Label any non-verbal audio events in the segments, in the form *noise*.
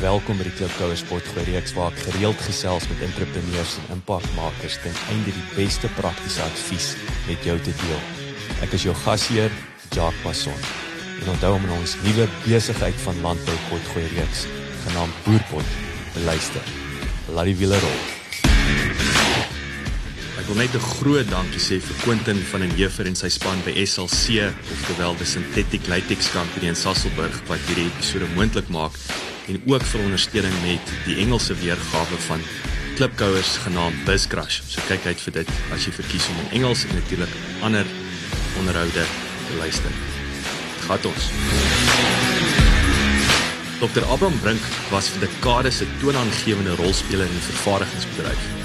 Welkom by die Klipkouer Sportgoed reeks waar ek gereeld gesels met entrepreneurs en impakmakers ten einde die beste praktiese advies met jou te deel. Ek is jou gasheer, Jacques Passon. En onthou om ons nuwe besigheid van landbou potgoed reeks genaamd Boerpot te luister. Laat die wiele rol. Ek wil net 'n groot dankie sê vir Quentin van den Heever en sy span by SLC, oftewel die Synthetic Latex Company in Sasolburg wat hierdie episode moontlik maak en ook vir ondersteuning met die Engelse weergawe van klipkouers genaamd Buscrash. So kyk uit vir dit as jy verkies om in Engels en natuurlik ander onderhoude te luister. Gat ons. Dr. Abraham Brink was vir dekades 'n toonaangewende rolspeler in die vervaardigingsbedryf.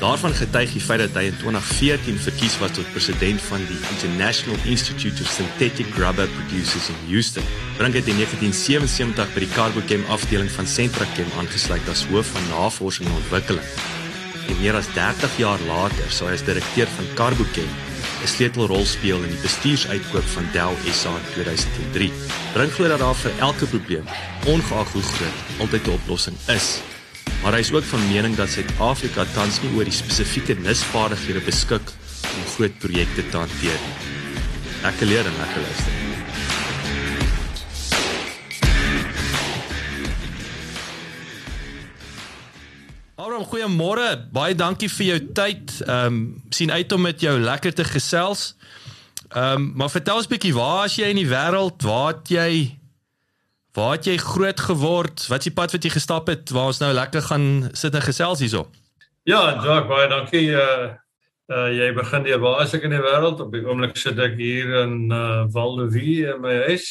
Daarvan getuig die feit dat hy in 2014 verkies was tot president van die International Institute of Synthetic Rubber Producers in Houston. Brink het in 1977 by die Carbochem afdeling van Centrachem aangesluit as hoof van navorsing en ontwikkeling. En meer as 30 jaar later sou hy as direkteur van Carbochem 'n sleutelrol speel in die bestuursuitkoop van Dell SA in 2003. Brink glo dat daar vir elke probleem, ongeag hoe groot, altyd 'n oplossing is maar hy is ook van mening dat Suid-Afrika tans nie oor die spesifieke nisvaardighede beskik om groot projekte te hanteer nie. Ek leer en ek luister. Abraham, goeiemôre. Baie dankie vir jou tyd. Ehm um, sien uit om met jou lekker te gesels. Ehm um, maar vertel ons 'n bietjie, waar as jy in die wêreld? Waar het jy Waar het jy groot geword? Wat is die pad wat jy gestap het waar ons nou lekker gaan sit en gesels hierso? Ja, Jacques, baie dankie. Uh uh jy begin hier waar as ek in die wêreld op die oomblik sit ek hier in uh Valdevie in my huis.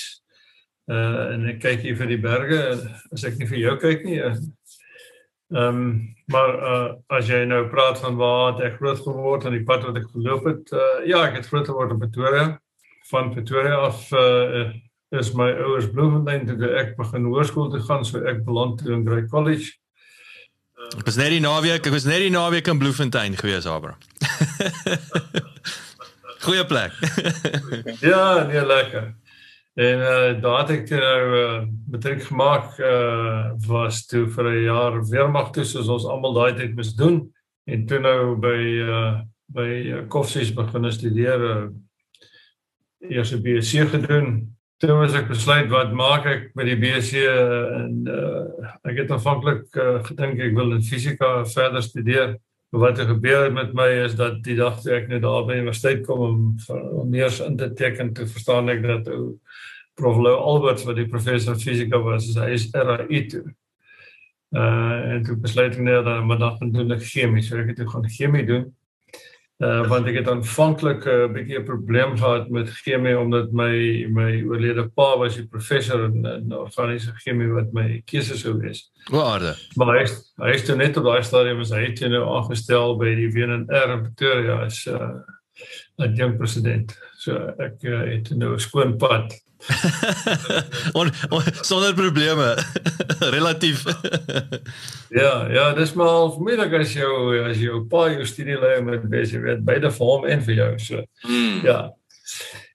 Uh en ek kyk hier vir die berge as ek nie vir jou kyk nie. Ehm um, maar uh as jy nou praat van waar het ek groot geword en die pad wat ek geloop het, uh ja, ek het groot geword in Pretoria. Van Pretoria af uh is my ouers Bloemfontein toe ek begin hoërskool toe gaan, so ek beland toe in Grey College. Ek was net die naweek, ek was net die naweek in Bloemfontein gewees, Abra. *laughs* Goeie plek. *laughs* ja, nee lekker. En uh daar het ek nou uh matriek gemaak uh was toe vir 'n jaar weermag toe soos ons almal daai tyd moes doen en toe nou by uh by uh, Koffsies begin studeer uh eers 'n BSc gedoen toe was ek besluit wat maak ek met die BSc en uh, ek het aanvanklik uh, gedink ek wil in fisika verder studeer. Wat het gebeur met my is dat die dag toe ek net daar by universiteit kom om, om meer in te teken te verstaan ek dat ou Prof Lou Alberts wat die professor fisika was, hy is RAI toe. Uh en toe besluit ek net dat maar dan doen ek chemie, so ek het toe gaan chemie doen. Uh, want ek het aanvanklik 'n uh, bietjie 'n probleem gehad met chemie omdat my my oorlede pa was 'n professor in, in organiese chemie wat my keuse sou wees. Waarde. Maar hy hy is toe net op daai stadium as hy het nou aangestel by die WNR in Pretoria as 'n uh, 'n jong president. So ek uh, het nou 'n skoon pad *laughs* on, on sonder probleme. *laughs* Relatief. *laughs* Ja ja dis maar moeilik as jou as jou pa jou studie lei met besig weet beide vir hom en vir jou so. Mm. ja.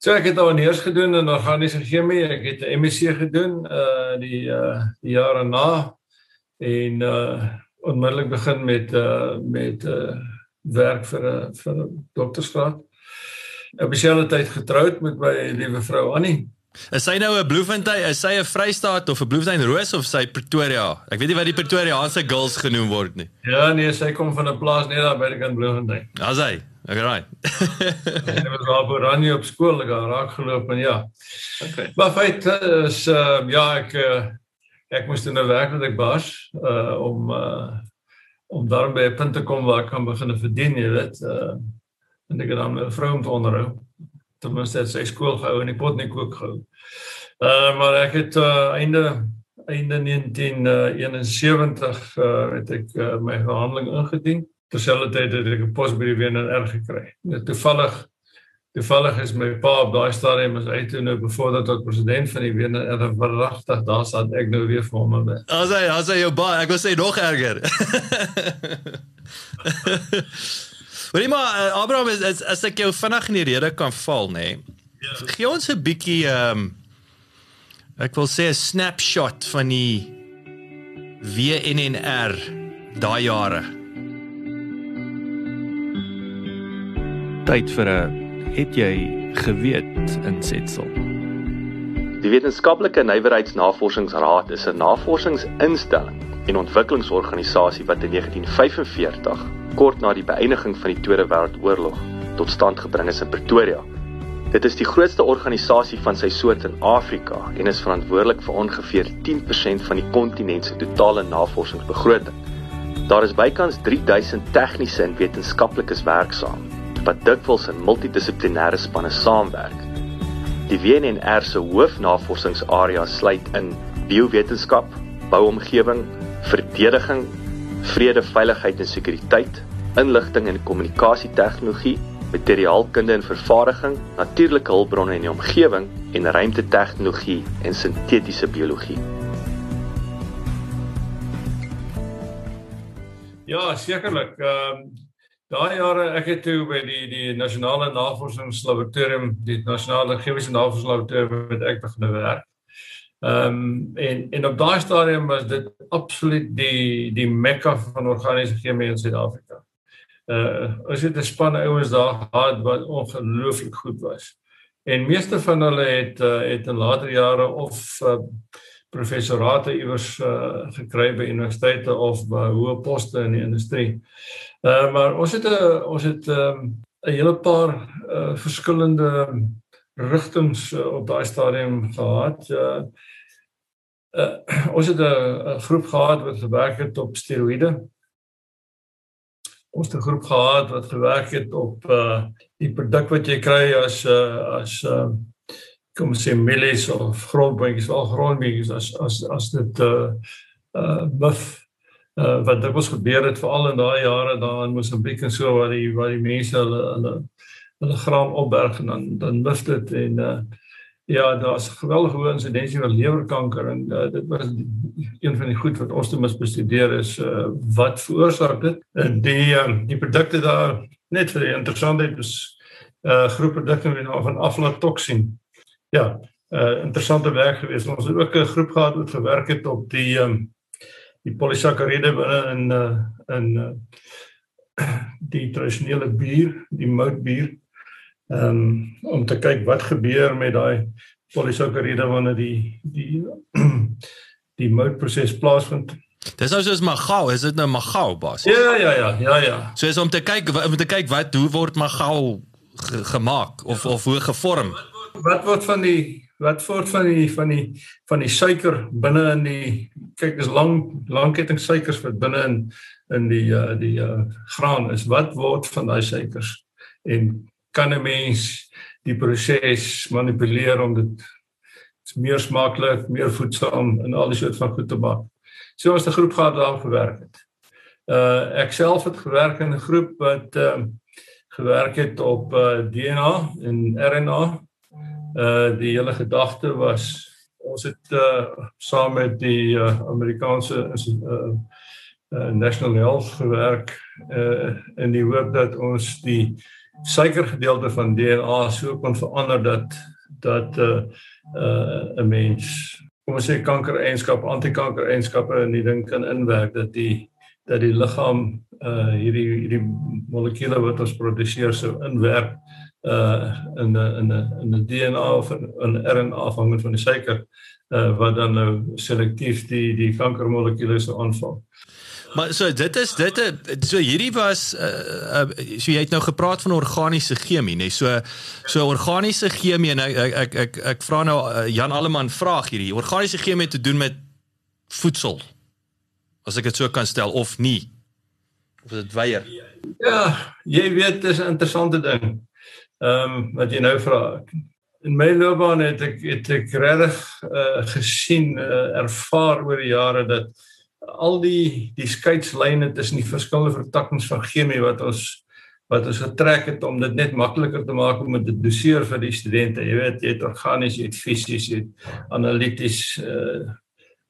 So ek het al neers gedoen in organiese chemie. Ek het 'n MSc gedoen uh die uh die jare na. En uh onmiddellik begin met uh met uh werk vir 'n vir 'n doktorsgraad. Ek het beselfde tyd getroud met my liewe vrou Annie Is hy nou 'n Bloemfontein, is hy 'n Vrystaat of 'n Bloemfontein Roos of sy Pretoria? Ek weet nie wat die Pretoriaanse girls genoem word nie. Ja, nee, sy kom van 'n plaas net daar by die kant Bloemfontein. Daar's hy. Alright. Sy was daar by Rani op skool, ek het raak geloop en ja. okay. Maar feit is uh, ja, ek uh, ek moes nou werk met ek baas uh, om uh, om daar by 'n punt te kom waar ek kan begin verdien, jy weet. Uh, en ek het dan 'n vrou om te onderhou. Ten minste het sy skool gehou en die pot nie kook gehou. Uh, maar ek het uh, einde einde 1971 uh, het ek uh, my verhandeling ingedien. Terselfdertyd het ek 'n pos by die WNR gekry. Net toevallig toevallig is my pa op daai stadium as hy toe nou bevorder tot president van die WNR verragtig, daar sat ek nou weer vir hom. As hy as hy jou ba, ek wil sê nog erger. *laughs* Hoorie maar uh, Abraham is, is as ek jou vinnig in die rede kan val nê. Nee, ja. Gee ons 'n bietjie ehm um, ek wil sê 'n snapshot van die WNR daai jare. Tyd vir 'n het jy geweet insetsel. Die Wetenskaplike Nywerheidsnavorsingsraad is 'n navorsingsinstelling en ontwikkelingsorganisasie wat in 1945 kort na die beëindiging van die Tweede Wêreldoorlog tot stand gebring is in Pretoria. Dit is die grootste organisasie van sy soort in Afrika en is verantwoordelik vir ongeveer 10% van die kontinent se totale navorsingsbegroting. Daar is bykans 3000 tegniese en wetenskaplikes werksaam wat dikwels in multidissiplinêre spanne saamwerk. Die WNR se hoofnavorsingsareas sluit in biowetenskap, bouomgewing, verdediging, vrede, veiligheid en sekuriteit, inligting en kommunikasietegnologie, materiaalkunde en vervaardiging, natuurlike hulpbronne en die omgewing en ruimtetegnologie en sintetiese biologie. Ja, sekerlik. Ehm um, daai jare ek het toe by die die nasionale navorsingslaboratorium, die nasionale chemiese navorsingslaboratorium met ek begin werk. Ehm um, en en op daai stadium was dit absoluut die die mekka van organiese chemie in Suid-Afrika. Uh ons het 'n span ouens daar gehad wat ongelooflik goed was. En meeste van hulle het uh, het in later jare of uh, professorate iewers uh, gekry by universiteite of by hoë poste in die industrie. Uh maar ons het 'n ons het 'n um, 'n hele paar uh, verskillende rigtings uh, op daai stadium gehad. Uh uh, ons het 'n groep gehad wat gewerk het op steroïde. Ons het 'n groep gehad wat gewerk het op uh die produk wat jy kry as uh as uh kom ons sê mielies of grondboontjies, al grondboontjies as as as dit uh uh buff uh wat dit was gebeur het veral in daai jare daar in Mosambiek en so waar die waar die mense hulle hulle hulle graan opberg en dan dan buff dit en uh Ja, daar's geweldige hoë insidensie van lewerkanker en uh, dit was een van die goed wat ons te mis bestudeer is uh, wat veroorsaak dit. En die uh, die produkte daar net vir die interessantheid is 'n uh, groep produkte met nou van aflatoksin. Ja, uh, interessante werk geweest. Ons het ook 'n groep gehad wat gewerk het op die um, die polisakkaride binne in uh, in uh, die tradisionele bier, die moutbier um, om te kyk wat gebeur met daai polisakkaride wanneer die die *clears throat* die moutproses plaasvind. Dis nou soos magau, is dit nou magau bas? Ja ja ja, ja ja. So is om te kyk om te kyk wat hoe word magau ge, gemaak of of hoe gevorm? Wat word van die wat word van die van die van die suiker binne in die kyk dis lang langketting suikers wat binne in in die uh, die uh, graan is. Wat word van daai suikers? En kan 'n mens die proses manipuleer om dit meer smaaklik, meer voedsaam en al die soort van goed te maak. So ons 'n groep gehad daar gewerk het. Uh ek self het gewerk in 'n groep wat ehm uh, gewerk het op uh DNA en RNA. Uh die hele gedagte was ons het uh saam met die uh, Amerikaanse uh, uh National Health gewerk uh in die hoop dat ons die suikergedeelte van DNA so kon verander dat dat uh, uh, 'n mens kom ons sê kankereienskap, antikankereienskappe in die ding kan inwerk dat die dat die liggaam uh hierdie hierdie molekules wat ons produseer sou inwerk uh in 'n in 'n in 'n DNA of 'n RNA afhangend van die suiker uh wat dan nou selektief die die kankermolekules aanval. Maar so dit is dit so hierdie was uh, uh so jy het nou gepraat van organiese chemie nê. Nee? So so organiese chemie en ek ek ek ek, ek vra nou uh, Jan Alleman vraag hierdie. Organiese chemie te doen met voedsel. As ek dit so kan stel of nie. Of dit weier. Ja, jy weet dis 'n interessante ding. Ehm um, wat jy nou vra. In my loopbaan het ek het ek regtig uh, gesien uh, ervaar oor die jare dat al die die skeidslyne tussen die verskillende vertakkings van chemie wat ons wat ons getrek het om dit net makliker te maak om dit doseer vir die studente. Jy weet, jy het organies, jy het fisies, jy het analities uh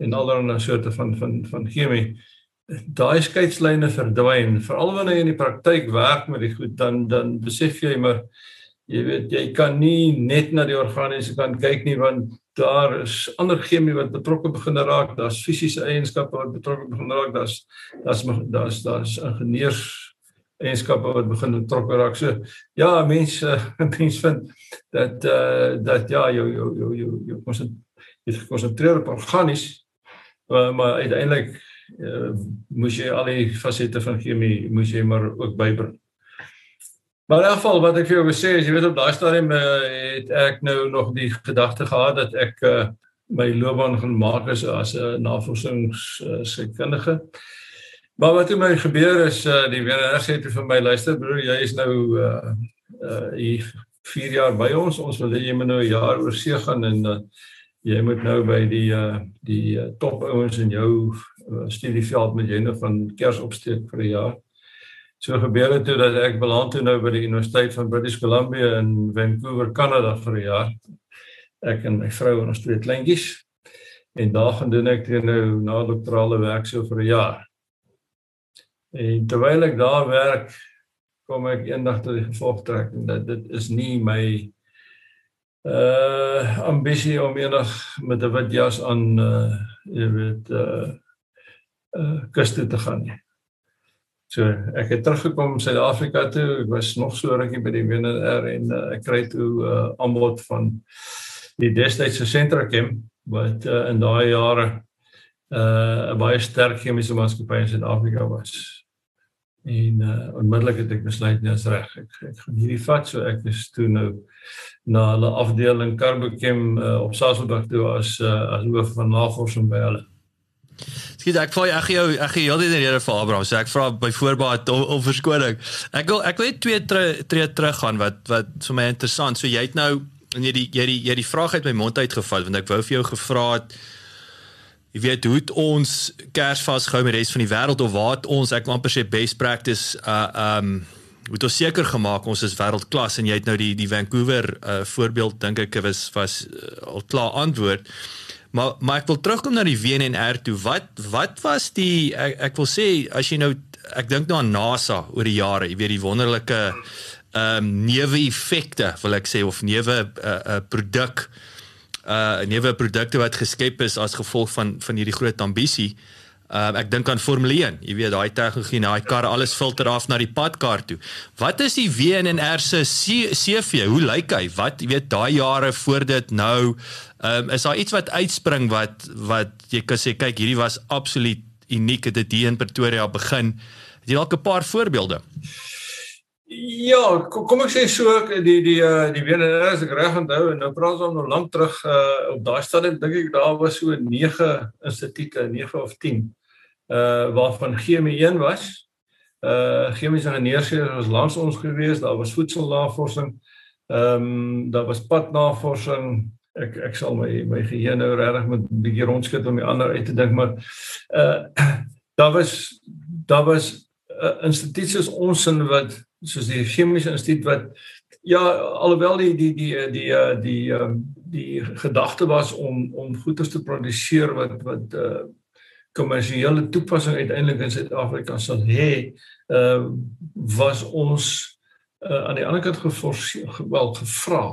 en allerlei soorte van van van chemie. Daai skeidslyne verdwyn, veral wanneer jy in die praktyk werk met die goed, dan dan besef jy maar jy weet jy kan nie net na die organiese kant kyk nie want daar is ander chemie wat betrokke begin raak, daar's fisiese eienskappe wat betrokke begin raak, daar's daar's daar's daar's ingenieurs eienskappe wat begin betrokke raak. So ja, mense *laughs* mense vind dat eh uh, dat ja, jou jou jou jou jou konsent jy konsentreer op organies maar, maar uiteindelik uh, moes jy al die fasette van chemie moes jy maar ook bybring. Maar in geval wat ek vir jou wil sê is jy weet op daai stadium uh, het ek nou nog die gedagte gehad dat ek uh, my loopbaan gaan maak as 'n navorsingskundige. Uh, maar wat het my gebeur is uh, die weer sê toe vir my luister broer jy is nou uh uh hier 4 jaar by ons ons wil hê jy moet nou 'n jaar oor see gaan en uh, jy moet nou by die uh die uh, top ouens in jou uh, studieveld met jy nou van kers opsteek vir 'n jaar. So gebeur dit toe dat ek beland toe nou by die Universiteit van British Columbia in Vancouver, Kanada vir 'n jaar. Ek en my vrou en ons twee kleintjies. En daar gaan doen ek toe nou na doktorale werk so vir 'n jaar. En terwyl ek daar werk, kom ek eendag tot die gevolgtrekking dat dit is nie my uh ambisie om eendag met 'n wit jas aan uh jy weet uh uh kuste te gaan nie. So ek het teruggekom Suid-Afrika toe. Ek was nog so rukkie by die WNR en uh, ek kry toe 'n uh, aanbod van die destydse Sentrachem wat uh, in daai jare 'n uh, baie sterk chemiese maatskappy in Suid-Afrika was. En uh, onmiddellik het ek besluit net as reg. Ek ek gaan hierdie vat so ek is toe nou na hulle afdeling Carbochem uh, op Sasolburg toe as uh, as hoof van navorsing by hulle. Skiet ek vra ek jou ek gee heeltyd in rede vir Abraham. So ek vra by voorbaat om, om verskoning. Ek wil ek wil net twee tree tre terug gaan wat wat vir my interessant. So jy het nou en jy die jy die jy die vraag uit my mond uitgeval want ek wou vir jou gevra het jy weet hoe ons Kersfees gehou met die res van die wêreld of wat ons ek amper sê best practice uh um moet ons seker gemaak ons is wêreldklas en jy het nou die die Vancouver uh voorbeeld dink ek was was uh, al klaar antwoord. Maar maar ek wil terugkom na die WNR toe. Wat wat was die ek, ek wil sê as jy nou ek dink nou aan NASA oor die jare, jy weet die wonderlike ehm um, neuwe effekte, wil ek sê of neuwe 'n uh, uh, produk uh neuwe produkte wat geskep is as gevolg van van hierdie groot ambisie. Uh ek dink aan Formule 1. Jy weet daai tegnologie, daai kar alles filter af na die padkar toe. Wat is die WNR se CV? Hoe lyk hy? Wat jy weet daai jare voor dit nou um, is daar iets wat uitspring wat wat jy kan sê kyk hierdie was absoluut uniek dit hier in Pretoria begin. Het jy dalk 'n paar voorbeelde? Ja, kom, kom ek sê so die die uh, die WNR as ek reg onthou en nou praat ons nou lank terug uh, op daai stadium dink ek daar was so 9 instituie, 9 of 10 uh waarvan chemie 1 was. Uh chemiese ingenieurswese was langs ons gewees, daar was voedselnavorsing. Ehm um, daar was padnavorsing, ek ek sal my my geheue nou regtig met 'n bietjie rondskit om die ander uit te dink maar uh *clears throat* daar was daar was 'n uh, instituut soos ons in wat soos die chemiese instituut wat ja alhoewel die die die die die uh, die, uh, die gedagte was om om goeder te produseer wat wat uh kommersiële toepassing uiteindelik in Suid-Afrika sal hê uh was ons uh, aan die ander kant geforseer wel gevra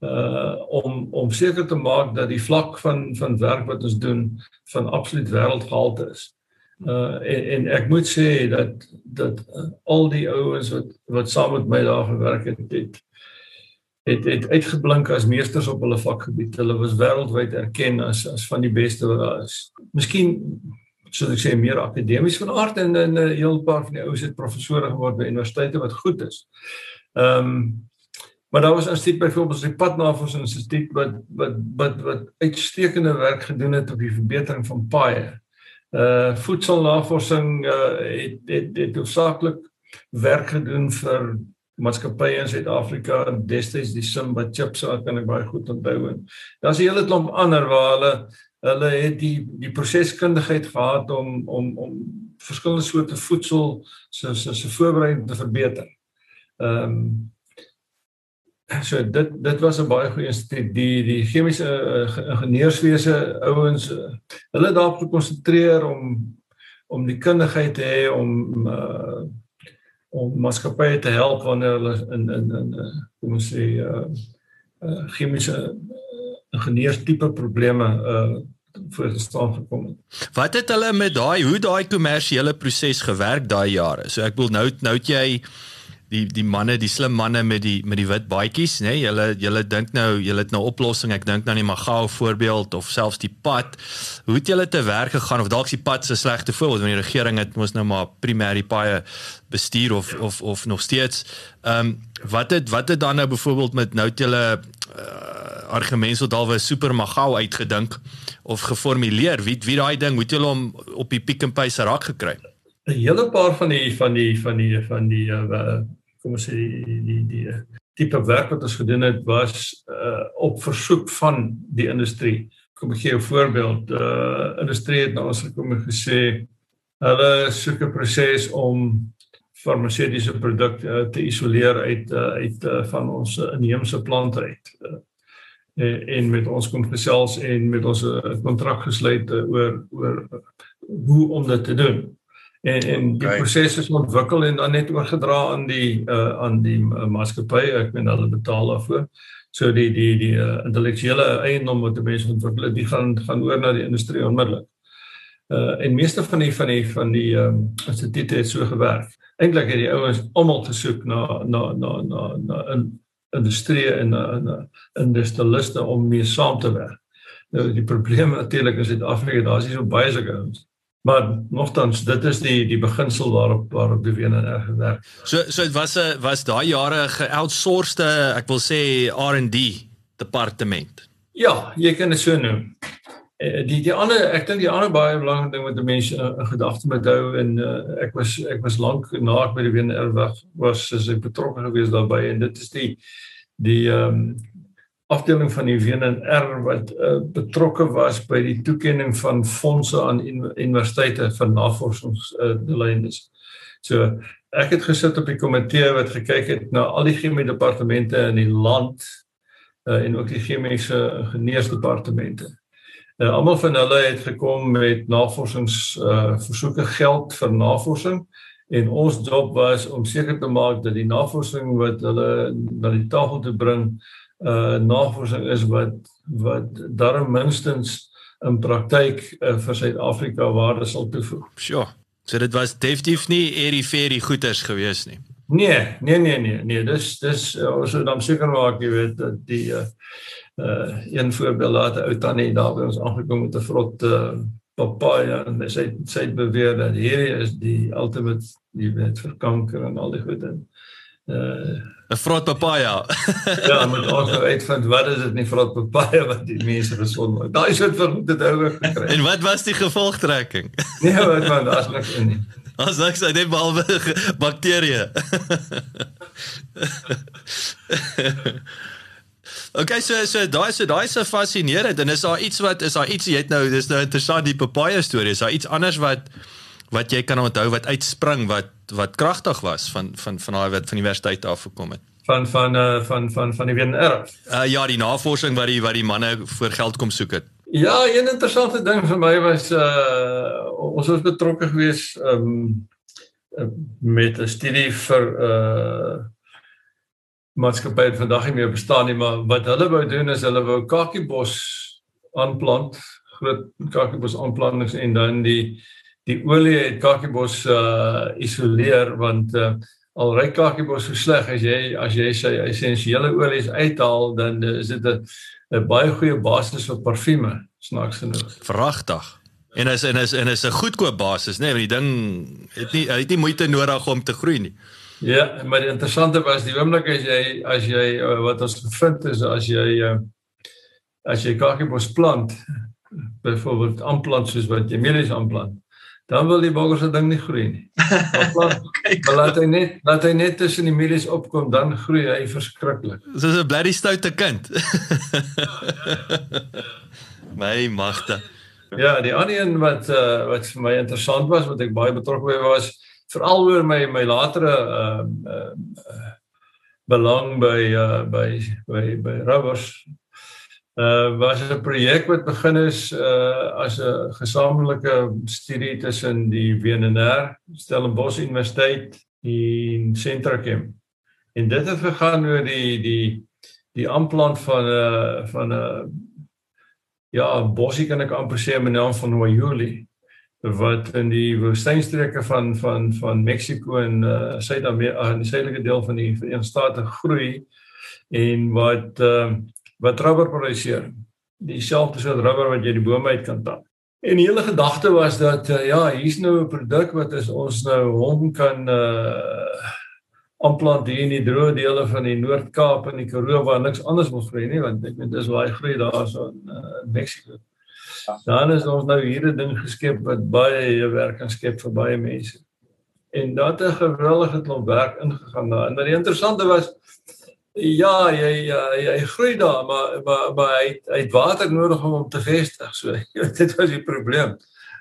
uh om om seker te maak dat die vlak van van werk wat ons doen van absoluut wêreldgehalte is. Uh en, en ek moet sê dat dat uh, al die ouens wat wat saam met my daar gewerk het, het het het uitgeblink as meesters op hulle vakgebied. Hulle was wêreldwyd erken as as van die beste wat daar is. Miskien sou ek sê meer akademies van aard en 'n heel paar van die ouens het professore geword by universiteite wat goed is. Ehm um, maar daar was 'n instituut byvoorbeeld die Padnavorsinstituut wat wat wat wat uitstekende werk gedoen het op die verbetering van paaie. Uh voedselnavorsing uh het het, het hoofsaaklik werk gedoen vir maatskappye in Suid-Afrika destyds die Simba chips wat kan ek baie goed onthou en daar's 'n hele klomp ander waar hulle hulle het die die proseskundigheid gehad om om om verskillende soorte voedsel se se se voorbereiding te verbeter. Ehm um, so dit dit was 'n baie goeie instituut die die chemiese uh, ingenieurswese ouens uh, hulle daarop gekonsentreer om om die kundigheid te hê om uh, om maatskappye te help wanneer hulle in in in hoe moet sê uh, uh chemiese ingenieurs tipe probleme uh voor gestaan gekom het. Wat het hulle met daai hoe daai kommersiële proses gewerk daai jare? So ek wil nou nou jy die die manne, die slim manne met die met die wit baadjies, nê? Nee? Julle julle dink nou, julle het nou oplossing. Ek dink nou nie Magao voorbeeld of selfs die pad. Hoe het julle te werk gegaan of dalk die pad se slegte voorbeeld want die regering het mos nou maar primêr die paaie bestuur of of of nog steeds. Ehm um, wat het wat het dan nou byvoorbeeld met nou het julle uh, argumente sou dalwe super Magao uitgedink of geformuleer? Wie wie daai ding moet julle hom op die Pick n Pay se rak gekry? 'n hele paar van die van die van die van die uh, kom ons sê die die die tipe werk wat ons gedoen het was uh, op versoek van die industrie. Kom ek gee 'n voorbeeld. Uh industrie het nou ons gekom en gesê hulle soek 'n proses om farmaseutiese produkte uh, te isoleer uit uh, uit uh, van ons inheemse plante uit. Uh, en met ons kom gesels en met ons 'n kontrak gesluit oor oor hoe om dit te doen en en die okay. proses is ontwikkel en dan net oorgedra aan die uh aan die uh, maatskappy. Ek meen hulle betaal daarvoor. So die die die uh, intellektuele eiendom wat die mense ontwikkel die gaan gaan oor na die industrie onmiddellik. Uh en meeste van die van die van die um instituie het so gewerk. Eintlik het die ouens almal gesoek na na na na na in industrie en na industrialiste om mee saam te werk. Nou die probleem *laughs* natuurlik in Suid-Afrika daar's nie so baie sulke ouens maar nogtans dit is die die beginsel waarop waarop die wene erg gewerk. So so dit was 'n was daai jare geoutsourced ek wil sê R&D departement. Ja, jy kan dit so noem. Eh, die die ander ek dink die ander baie belangrike ding wat mense in gedagte moet hou en uh, ek was ek was lank na ek by die wene erwag was as ek betrokke gewees daarbey en dit is die die ehm um, afdeling van die WNR wat uh, betrokke was by die toekenning van fondse aan universiteite vir navorsingsdoeleindes. Uh, so ek het gesit op die komitee wat gekyk het na al die chemie departemente in die land uh, en ook die chemiese ingenieursdepartemente. Uh, Almal van hulle het gekom met navorsings uh, versoeke geld vir navorsing en ons job was om seker te maak dat die navorsing wat hulle na die tafel te bring uh navorsing is wat wat darm minstens in praktyk uh, vir Suid-Afrika waarde sal toevoeg. Sjoe. So dit was definitief nie eriferie goeders gewees nie. Nee, nee nee nee nee, dis dis uh, ons moet dan seker maak jy weet dat die uh uh een voorbeeld laat ou tannie daar by ons aangekom met 'n vrot uh papaja en sy sy het beweer dat hierdie is die ultimate jy weet vir kanker en al die goed en uh 'n vrot papaja. ja, moet ons nou uitvind wat is dit nie vrot papaja wat die mense gesond maak. Daai soort van dit hou ek gekry. En wat was die gevolgtrekking? nee, wat man, daar's niks in nie. As niks uit net behalwe bakterieë. Okay, so so daai so daai se fascinerend en is daar iets wat is daar iets jy het nou dis nou interessant die papaja storie is daar iets anders wat wat jy kan onthou wat uitspring wat wat kragtig was van van van daai wat van die universiteit af gekom het van van uh, van van van die WNR. Uh ja, die navorsing wat die wat die manne voor geld kom soek het. Ja, een interessante ding vir my was uh ons was betrokke gewees um met 'n studie vir uh maatskappye wat vandag nie meer bestaan nie, maar wat hulle wou doen is hulle wou kakiebos aanplant, groot kakiebos aanplantings en dan die die olie het kakiebos uh isoleer want uh al ry kakiebos so sleg as jy as jy sy essensiële olies uithaal dan uh, is dit 'n 'n baie goeie basis vir parfume snaaks genoeg. Vragtig. En is en is en is 'n goedkoop basis, né? Nee, want die ding het nie het nie moeite nodig om te groei nie. Ja, maar die interessante was die oomblik as jy as jy wat ons gevind is as jy as jy kakiebos plant *laughs* byvoorbeeld aanplant soos wat jy mielies aanplant dan wil die boggers se ding nie groei nie. *laughs* Maar laat hy net laat hy net tussen die mielies opkom dan groei hy verskriklik. Soos 'n bloody stoute kind. *laughs* My magte. Ja, die ander een wat uh, wat vir my interessant was wat ek baie betrokke by was veral oor my my latere uh, uh, uh belang by uh, by by by rubbers uh was 'n projek wat begin is uh as 'n gesamentlike studie tussen die WNR, Stellenbosch Universiteit en Sentrachem. En dit het gegaan oor die die die aanplant van 'n uh, van 'n uh, ja, bosie kan ek amper sê met naam van Wayuli wat in die woestynstreke van van van Mexiko en uh Suid-Amerika in die suidelike deel van die Verenigde State groei en wat uh wat rubber produseer. Dieselfde soort rubber wat jy die bome uit kan tap. En die hele gedagte was dat uh, ja, hier's nou 'n produk wat is ons nou hom kan uh aanplant hier in die droë dele van die Noord-Kaap en die Karoo waar niks anders wil groei nie want ek weet dis waar hy groei daarso in uh, Mexico. Dan is ons nou hier 'n ding geskep wat baie werk kan skep vir baie mense. En dat 'n geweldige klomp werk ingegaan daar. En wat interessant was Ja, jy jy, jy groei daar, maar maar maar hy hy het water nodig om hom te vestig. So *laughs* dit was die probleem.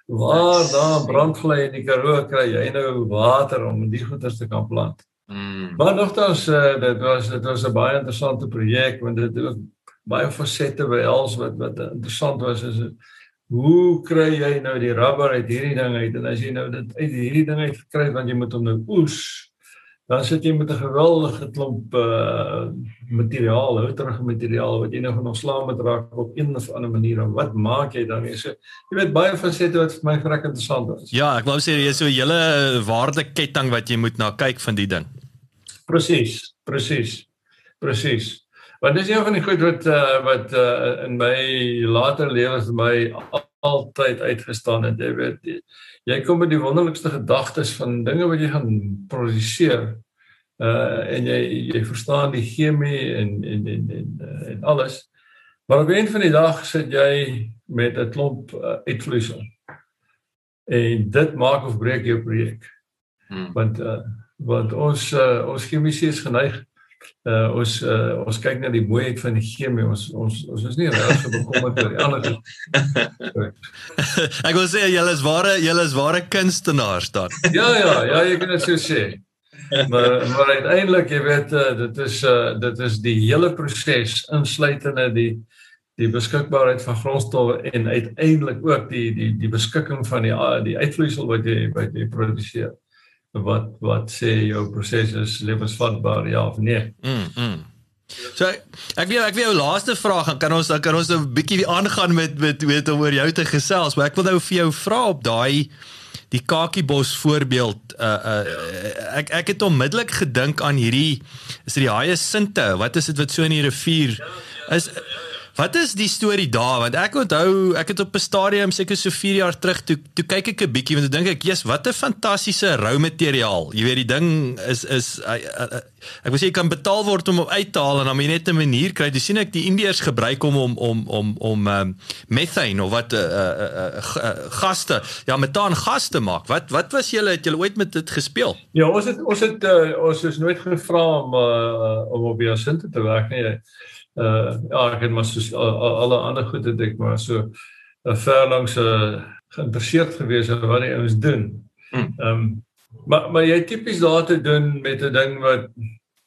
Waar daar brandvlei in die Karoo kry jy nou water om die goeders te kan plant. Mm. Maar nogtans uh, dit was dit was 'n baie interessante projek want dit het baie fasette by els wat wat interessant was is hoe kry jy nou die rubber uit hierdie ding uit en as jy nou dit uit hierdie ding uit kry want jy moet hom nou oes dan sit jy met 'n geweldige klomp uh materiaal, houterige materiaal wat jy nou gaan ontslaan met raak op een of ander manier. En wat maak jy dan? So, jy weet baie fasette wat vir my vrek interessant is. Ja, ek wou sê jy so 'n hele waardeketting wat jy moet na kyk van die ding. Presies, presies. Presies. Want dis een van die goed wat uh wat uh in my later lewe vir my altyd uitgestaan het, jy weet. Jy kom met die wonderlikste gedagtes van dinge wat jy gaan produseer uh en jy jy verstaan die chemie en en en en, uh, en alles. Maar op een van die dag sit jy met 'n klomp uh, uitvloeisel. En dit maak of breek jou projek. Hmm. want uh, want ons uh, ons chemiese is geneig uh ons uh, ons kyk na die mooiheid van die chemie ons ons ons is nie reg so bekommerd oor die ander Ek wil sê julle is ware julle is ware kunstenaars dan. Ja ja, ja, jy kan dit so sê. Maar maar uiteindelik jy weet uh, dit is uh dit is die hele proses insluitende die die beskikbaarheid van grondstowwe en uiteindelik ook die die die beskikking van die die uitvloeisel wat jy wat jy produseer wat wat sê jou proses is lewensvatbaar ja of nee. Mm. mm. So ek wil ek wil jou laaste vraag kan ons kan ons 'n bietjie aangaan met met weet oor jou te gesels, maar ek wil nou vir jou vra op daai die kakiebos voorbeeld uh uh ek ek het onmiddellik gedink aan hierdie is dit die haie sinte wat is dit wat so in die rivier is Wat is die storie daar want ek onthou ek het op 'n stadium seker so 4 jaar terug toe toe kyk ek 'n bietjie want ek dink ek jy's wat 'n fantastiese rou materiaal. Jy weet die ding is is ek wil sê jy kan betaal word om hom uit te haal en dan jy net 'n manier kry. Jy sien ek die Indiërs gebruik hom om om om om um, methane of wat 'n uh, uh, uh, uh, gaste ja metaan gaste maak. Wat wat was julle het julle ooit met dit gespeel? Ja, ons het ons het uh, ons is nooit gevra om uh, om op die asinte te werk nie. Uh ja, ek het maar so alle ander goed het ek maar so uh, ver langs uh, geïnteresseerd gewees in wat die ouens doen. Hmm. Ehm um, maar maar jy tipies daar te doen met 'n ding wat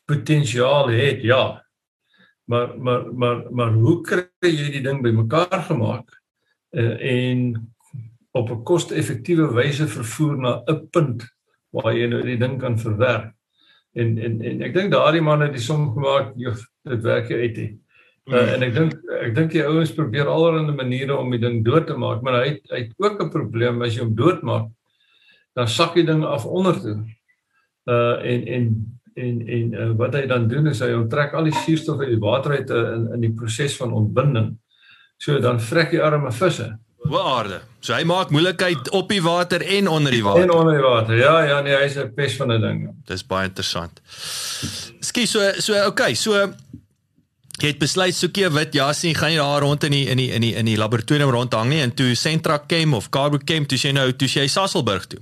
potensiaal het, ja. Maar maar maar maar hoe kry jy die ding bymekaar gemaak uh, en op 'n koste-effektiewe wyse vervoer na 'n punt waar jy nou die ding kan verwerk? En en en ek dink daardie man het die som gemaak, jy dit werk uit nie. Uh, en ek dink ek dink die ouens probeer allerlei maniere om die ding dood te maak, maar hy het, hy het ook 'n probleem as jy hom doodmaak, dan sak die ding af onder toe. Uh en en en en uh, wat hy dan doen is hy onttrek al die suurstof uit die water uit uh, in in die proses van ontbinding. So dan vrek die arme visse. Waarde. So hy maak moeilikheid op die water en onder die water. En onder die water. Ja, ja, nee, hy's 'n pes van 'n ding. Dis baie interessant. Skie so so okay, so jy het besluit soekie wit jasie gaan jy daar rond in die in die in die in die laboratorium rondhang nie en toe Sentra Chem of Carbo Chem toe jy nou toe jy Sasselburg toe.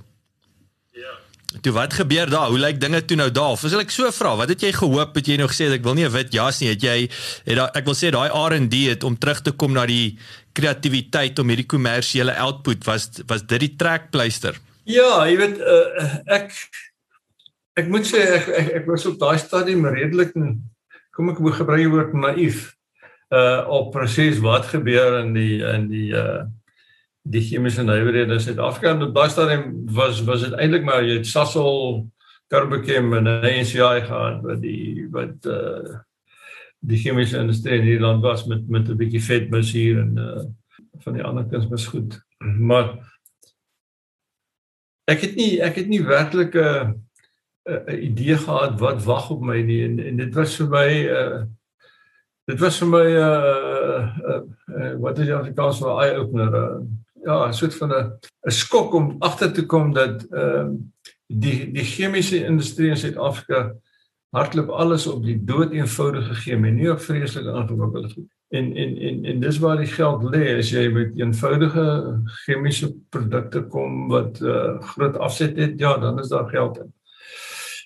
Toe wat gebeur daar? Hoe lyk dinge toe nou daar? Of as ek so vra, wat het jy gehoop? Het jy nou gesê ek wil nie 'n wit jas nie. Het jy het daai ek wil sê daai R&D het om terug te kom na die kreatiwiteit om hierdie kommersiële output was was dit die trekpleister. Ja, jy weet uh, ek ek moet sê ek ek, ek was op daai stadium redelik kom ek moet gebruik die woord naïef uh op presies wat gebeur in die in die uh die chemiese nywerhede in Suid-Afrika. En daai stadium was was dit eintlik maar jy het Sasol Carbochem en NCI gehad wat die wat uh die chemiese industrie in Nederland was met met 'n bietjie vetmis hier en uh van die ander kuns was goed. Maar ek het nie ek het nie werklik 'n 'n idee gehad wat wag op my nie. En, en dit was vir my uh dit was vir my uh, uh, uh wat is die Afrikaans vir eye opener uh ja, 'n soort van 'n 'n skok om agter te kom dat ehm uh, die die chemiese industrie in Suid-Afrika hardloop alles op die dood eenvoudige chemie, nie op vreeslike ingewikkelde goed. En en en en dis waar die geld lê as jy met eenvoudige chemiese produkte kom wat uh, groot afset het, ja, dan is daar geld in.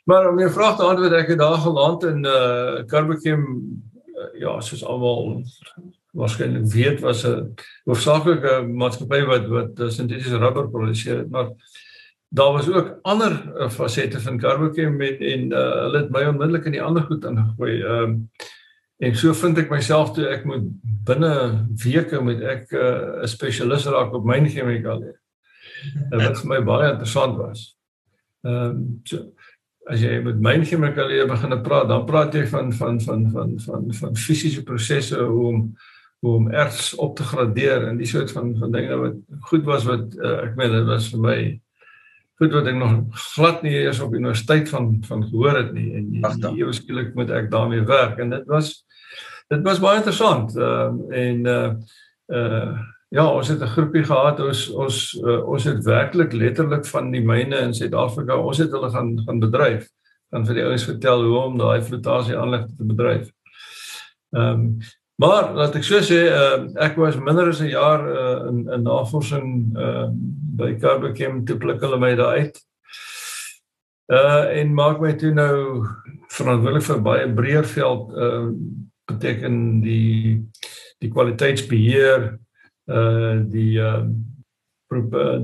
Maar om jou vraag te antwoord, ek het daar geland in uh Carbochem uh, ja, soos almal waarskynlik weet was 'n hoofsaaklike maatskappy wat wat sintetiese rubber produseer het, maar daar was ook ander uh, fasette van Carbochem met en uh, hulle het my onmiddellik in die ander goed ingegooi. Ehm um, en so vind ek myself toe ek moet binne weke moet ek 'n uh, spesialis raak op myn chemikalie. Wat vir my baie interessant was. Ehm um, so as jy met myn chemikalie begin praat, dan praat jy van van van van van van fisiese prosesse hoe om hoe om erts op te gradeer en die soort van van dinge wat goed was wat uh, ek meen dit was vir my goed wat ek nog glad nie eers op universiteit van van gehoor het nie en ewe skielik moet ek daarmee werk en dit was dit was baie interessant uh, en uh, uh, ja ons het 'n groepie gehad ons ons uh, ons het werklik letterlik van die myne in Suid-Afrika ons het hulle gaan gaan bedryf gaan vir die ouens vertel hoe om daai flotasie aanlegte te bedryf. Ehm um, Maar laat ek so sê, uh, ek was minder as 'n jaar uh, in in navorsing uh, by Carbochem te pluk hulle my daar uit. Uh en maak my toe nou verantwoordelik vir baie breër veld uh beteken die die kwaliteitsbeheer uh die uh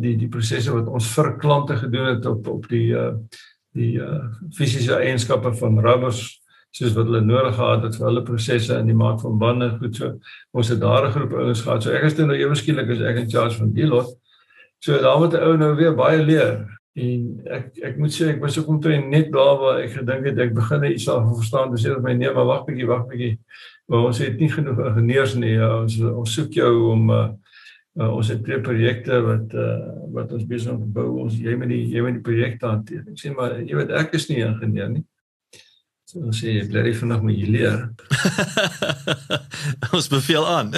die die prosesse wat ons vir klante gedoen het op op die uh die uh fisiese eienskappe van rubbers soos wat hulle nodig gehad het vir hulle prosesse in die maak van bande goed. So ons het daar 'n groep ouens gehad. So ek is nou ewe skielik as ek in charge van die lot so daar moet 'n ou nou weer baie leer. En ek ek moet sê ek was ook omtrent net daar waar ek gedink het ek begin iets al verstaan. Dis net my nee maar wag bietjie wag bietjie. Maar ons het nie genoeg ingenieurs nie. Ja, ons ons soek jou om uh, uh, ons het twee projekte wat uh, wat ons besig om te bou. Ons jy met die jy met die projekte hanteer. Ek sê maar jy weet ek is nie ingenieur nie So ons sê jy bly vanaand met jy leer. *laughs* ons beveel aan.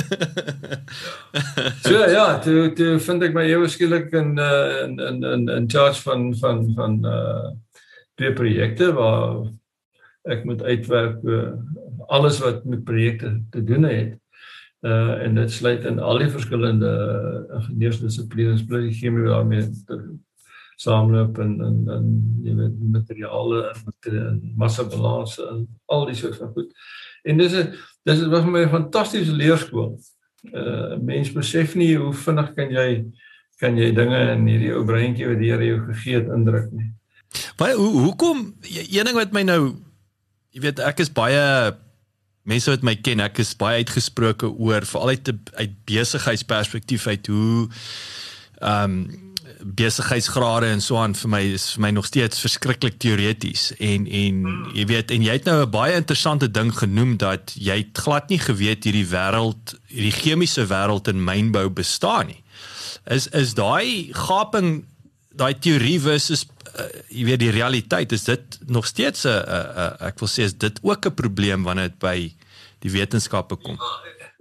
so ja, toe toe vind ek my ewe skielik in uh, in in in in charge van van van uh twee projekte waar ek moet uitwerk uh, alles wat met projekte te doen het. Uh en dit sluit in al die verskillende ingenieursdissiplines, bly chemie daarmee saamloop en en en jy weet materiale en massa balanse en al die soort van goed. En dis 'n dis was vir my 'n fantastiese leerskool. Uh mens besef nie hoe vinnig kan jy kan jy dinge in hierdie ou breintjie wat die Here jou gegee het indruk nie. Baie hoe hoekom een ding wat my nou jy weet ek is baie mense wat my ken, ek is baie uitgesproke oor veral uit uit besigheidsperspektief uit hoe ehm um, besigheidsgrade en so aan vir my is vir my nog steeds verskriklik teoreties en en jy weet en jy het nou 'n baie interessante ding genoem dat jy glad nie geweet hierdie wêreld hierdie chemiese wêreld in mynbou bestaan nie. Is is daai gaping daai teorie versus uh, jy weet die realiteit is dit nog steeds 'n uh, uh, ek wil sê is dit ook 'n probleem wanneer dit by die wetenskappe kom.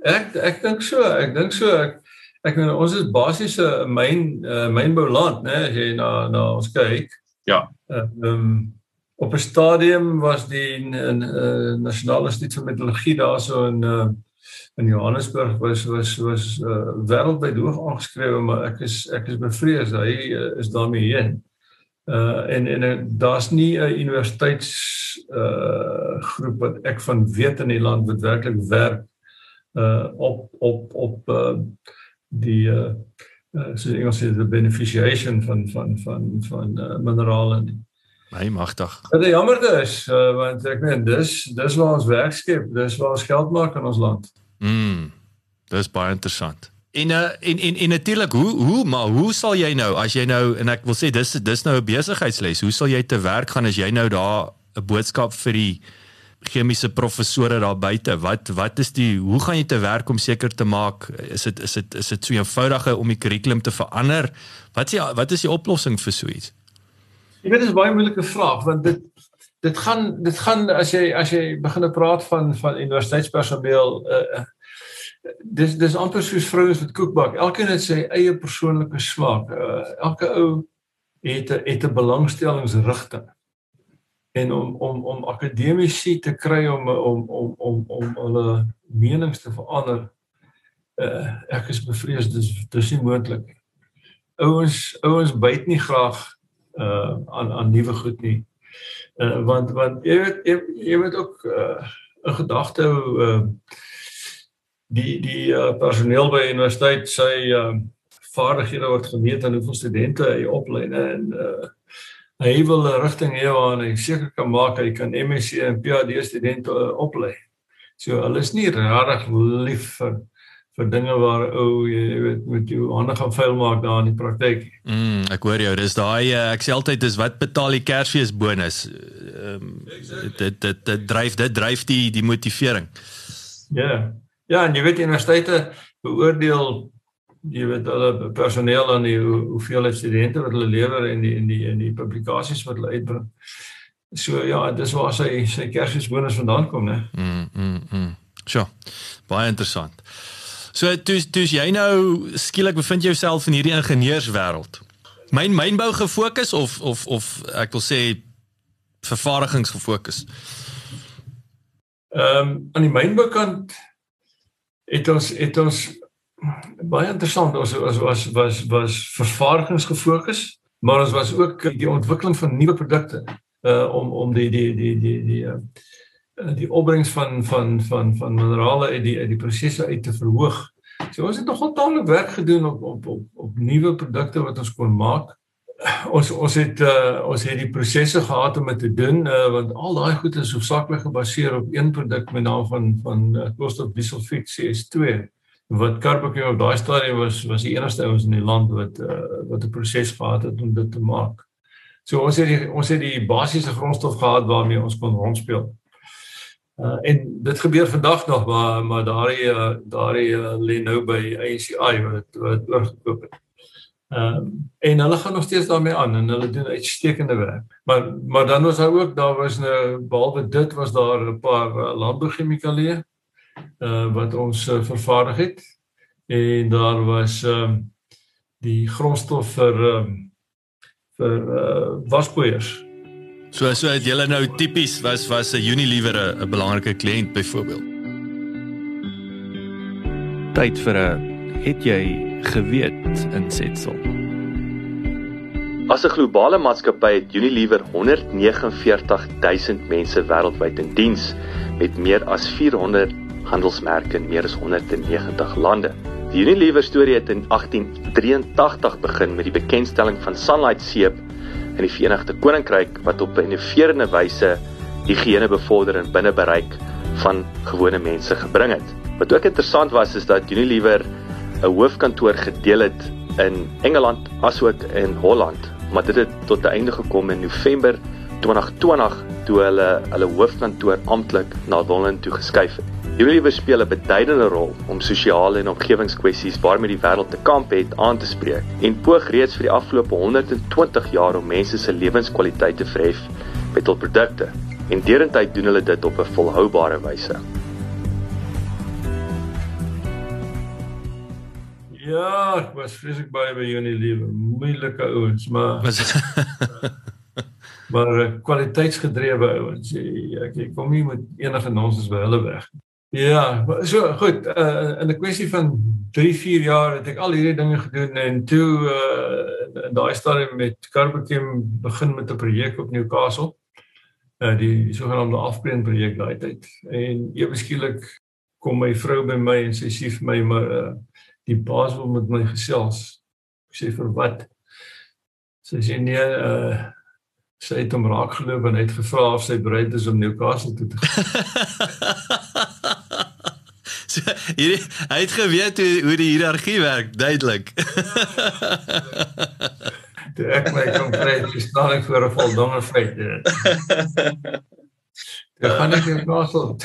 Ek ek dink so, ek dink so ek ek meen ons is basiese myn uh, mynbouland, né, as jy na na ons kyk. Ja. Ehm um, op 'n stadium was die uh, nasionale instituut vir meteorologie daarso in uh, in Johannesburg was was was uh, wêreldwyd hoog aangeskryf maar ek is ek is bevrees hy uh, is daarmee heen. Uh en en uh, daar's nie 'n universiteits uh groep wat ek van weet in die land wat werklik werk uh op op op uh die uh, uh so Engels sê the beneficiation van van van van uh, minerale nie. My magtig. Dit is jammer dis uh, want ek meen dis dis waar ons werk skep, dis waar ons geld maak in ons land. Mm. Dis baie interessant. En uh, en en en natuurlik hoe hoe maar hoe sal jy nou as jy nou en ek wil sê dis dis nou 'n besigheidsles. Hoe sal jy te werk gaan as jy nou daar 'n boodskap vir die chemiese professore daar buite? Wat wat is die hoe gaan jy te werk om seker te maak is dit is dit is dit so eenvoudige om die kurrikulum te verander? Wat is die, wat is die oplossing vir so iets? Jy weet dit is baie moeilike vraag want dit dit gaan dit gaan as jy as jy begin praat van van universiteitspersoneel uh, dis dis amper soos vrouens wat kook bak. Elkeen het sy eie persoonlike smaak. Uh, elke ou het 'n het 'n belangstellingsrigting. En om om om akademici te kry om om om om om hulle menings te verander uh, ek is bevrees dis dis nie moontlik nie. Ouens ouens byt nie graag uh aan aan nuwe goed nie. Uh, want want jy weet jy, jy moet ook 'n uh, gedagte hou uh, die die uh, personeel by universiteit sy uh, vaardighede word gemeet aan hoeveel studente hy oplei en uh, hy wil 'n rigting hê waar hy seker kan maak hy kan MSc en PhD studente uh, oplei. So hulle is nie regtig lief vir vir dinge waar ou jy weet met jou hande gaan vuil maak daar in die praktyk. Mm, ek hoor jou. Dis daai uh, ek sê altyd dis wat betaal die Kersfees bonus. Ehm um, dit dit dit dryf dit dryf die die motivering. Ja. Yeah. Ja, en jy weet universiteite beoordeel jy weet hulle personeel aan die hoeveel studente wat hulle lewer en die in die in die publikasies wat hulle uitbring. So ja, dis waar sy sy Kersfees bonus vandaan kom, né? Mm mm mm. Sjoe. Baie interessant. So toe toe jy nou skielik bevind jouself in hierdie ingenieurswêreld. Myn mynbou gefokus of of of ek wil sê vervaardigings gefokus. Ehm um, aan die mynboukant het ons het ons baie interessant ons was was was was vervaardigings gefokus, maar ons was ook die ontwikkeling van nuwe produkte uh om om die die die die die uh die opbrengs van van van van minerale uit die uit die prosesse uit te verhoog. So ons het nogal taamlik werk gedoen op op op op nuwe produkte wat ons kon maak. Ons ons het uh ons het die prosesse gehad om dit te doen uh want al daai goed is hoofsaaklik gebaseer op een produk met naam van van uh, koolstofdieselfiet CS2 wat Carbochem op daai stadium was was die enigste ouens in die land wat uh wat 'n proses gehad het om dit te maak. So ons het die, ons het die basiese grondstof gehad waarmee ons kon rondspeel. Uh, en dit gebeur vandag nog maar maar daardie uh, daardie uh, lê nou by ACI wat wat oorgekoop het. Ehm um, en hulle gaan nog steeds daarmee aan en hulle doen uitstekende werk. Maar maar dan was daar ook daar was nou, behalwe dit was daar 'n paar uh, landbouchemikalieë uh, wat ons uh, vervaardig het. En daar was ehm um, die grondstof vir um, vir uh, waspoeiers. So so het julle nou tipies was was 'n Unilever 'n belangrike kliënt byvoorbeeld. Tyd vir 'n het jy geweet insetsel. As 'n globale maatskappy het Unilever 149 000 mense wêreldwyd in diens met meer as 400 handelsmerke in meer as 190 lande. Die Unilever storie het in 1883 begin met die bekendstelling van Sunlight seep in die Verenigde Koninkryk wat op 'n innoverende wyse higiëne bevorder en binne bereik van gewone mense gebring het. Wat ook interessant was is dat Unilever 'n hoofkantoor gedeel het in Engeland asook in Holland, maar dit het tot 'n einde gekom in November 2020 toe hulle hulle hoofkantoor amptelik na Londen toe geskuif het. Unilever speel 'n beduidende rol om sosiale en omgewingskwessies waarmee die wêreld te kamp het aan te spreek en poog reeds vir die afgelope 120 jaar om mense se lewenskwaliteit te verhef met hul produkte. En derentyd doen hulle dit op 'n volhoubare wyse. Ja, ek was vreeslik baie by Unilever. Moeilike ouens, maar Was *laughs* maar eh, kwaliteitsgedrewe ouens. Ek ek kom nie met enige nonsens by hulle weg. nie. Ja, so goed. Uh, in 'n kwessie van 3, 4 jaar het ek al hierdie dinge gedoen en toe uh, in daai stadium met Carbochem begin met 'n projek op Newcastle. Uh, die, sogenaamde afbreek projek daai tyd. En ewe skielik kom my vrou by my en sy sê vir my maar uh, die baas wil met my gesels. Ek sê vir wat? Sy sê nee, uh sy het hom raak geloop en hy het gevra of sy bereid is om Newcastle toe te gaan. *laughs* hierdie hy het geweet hoe hoe die hiërargie werk, duidelik. Toe ek my kom kry, staan ek voor 'n voldonge feit. Toe gaan ek Newcastle.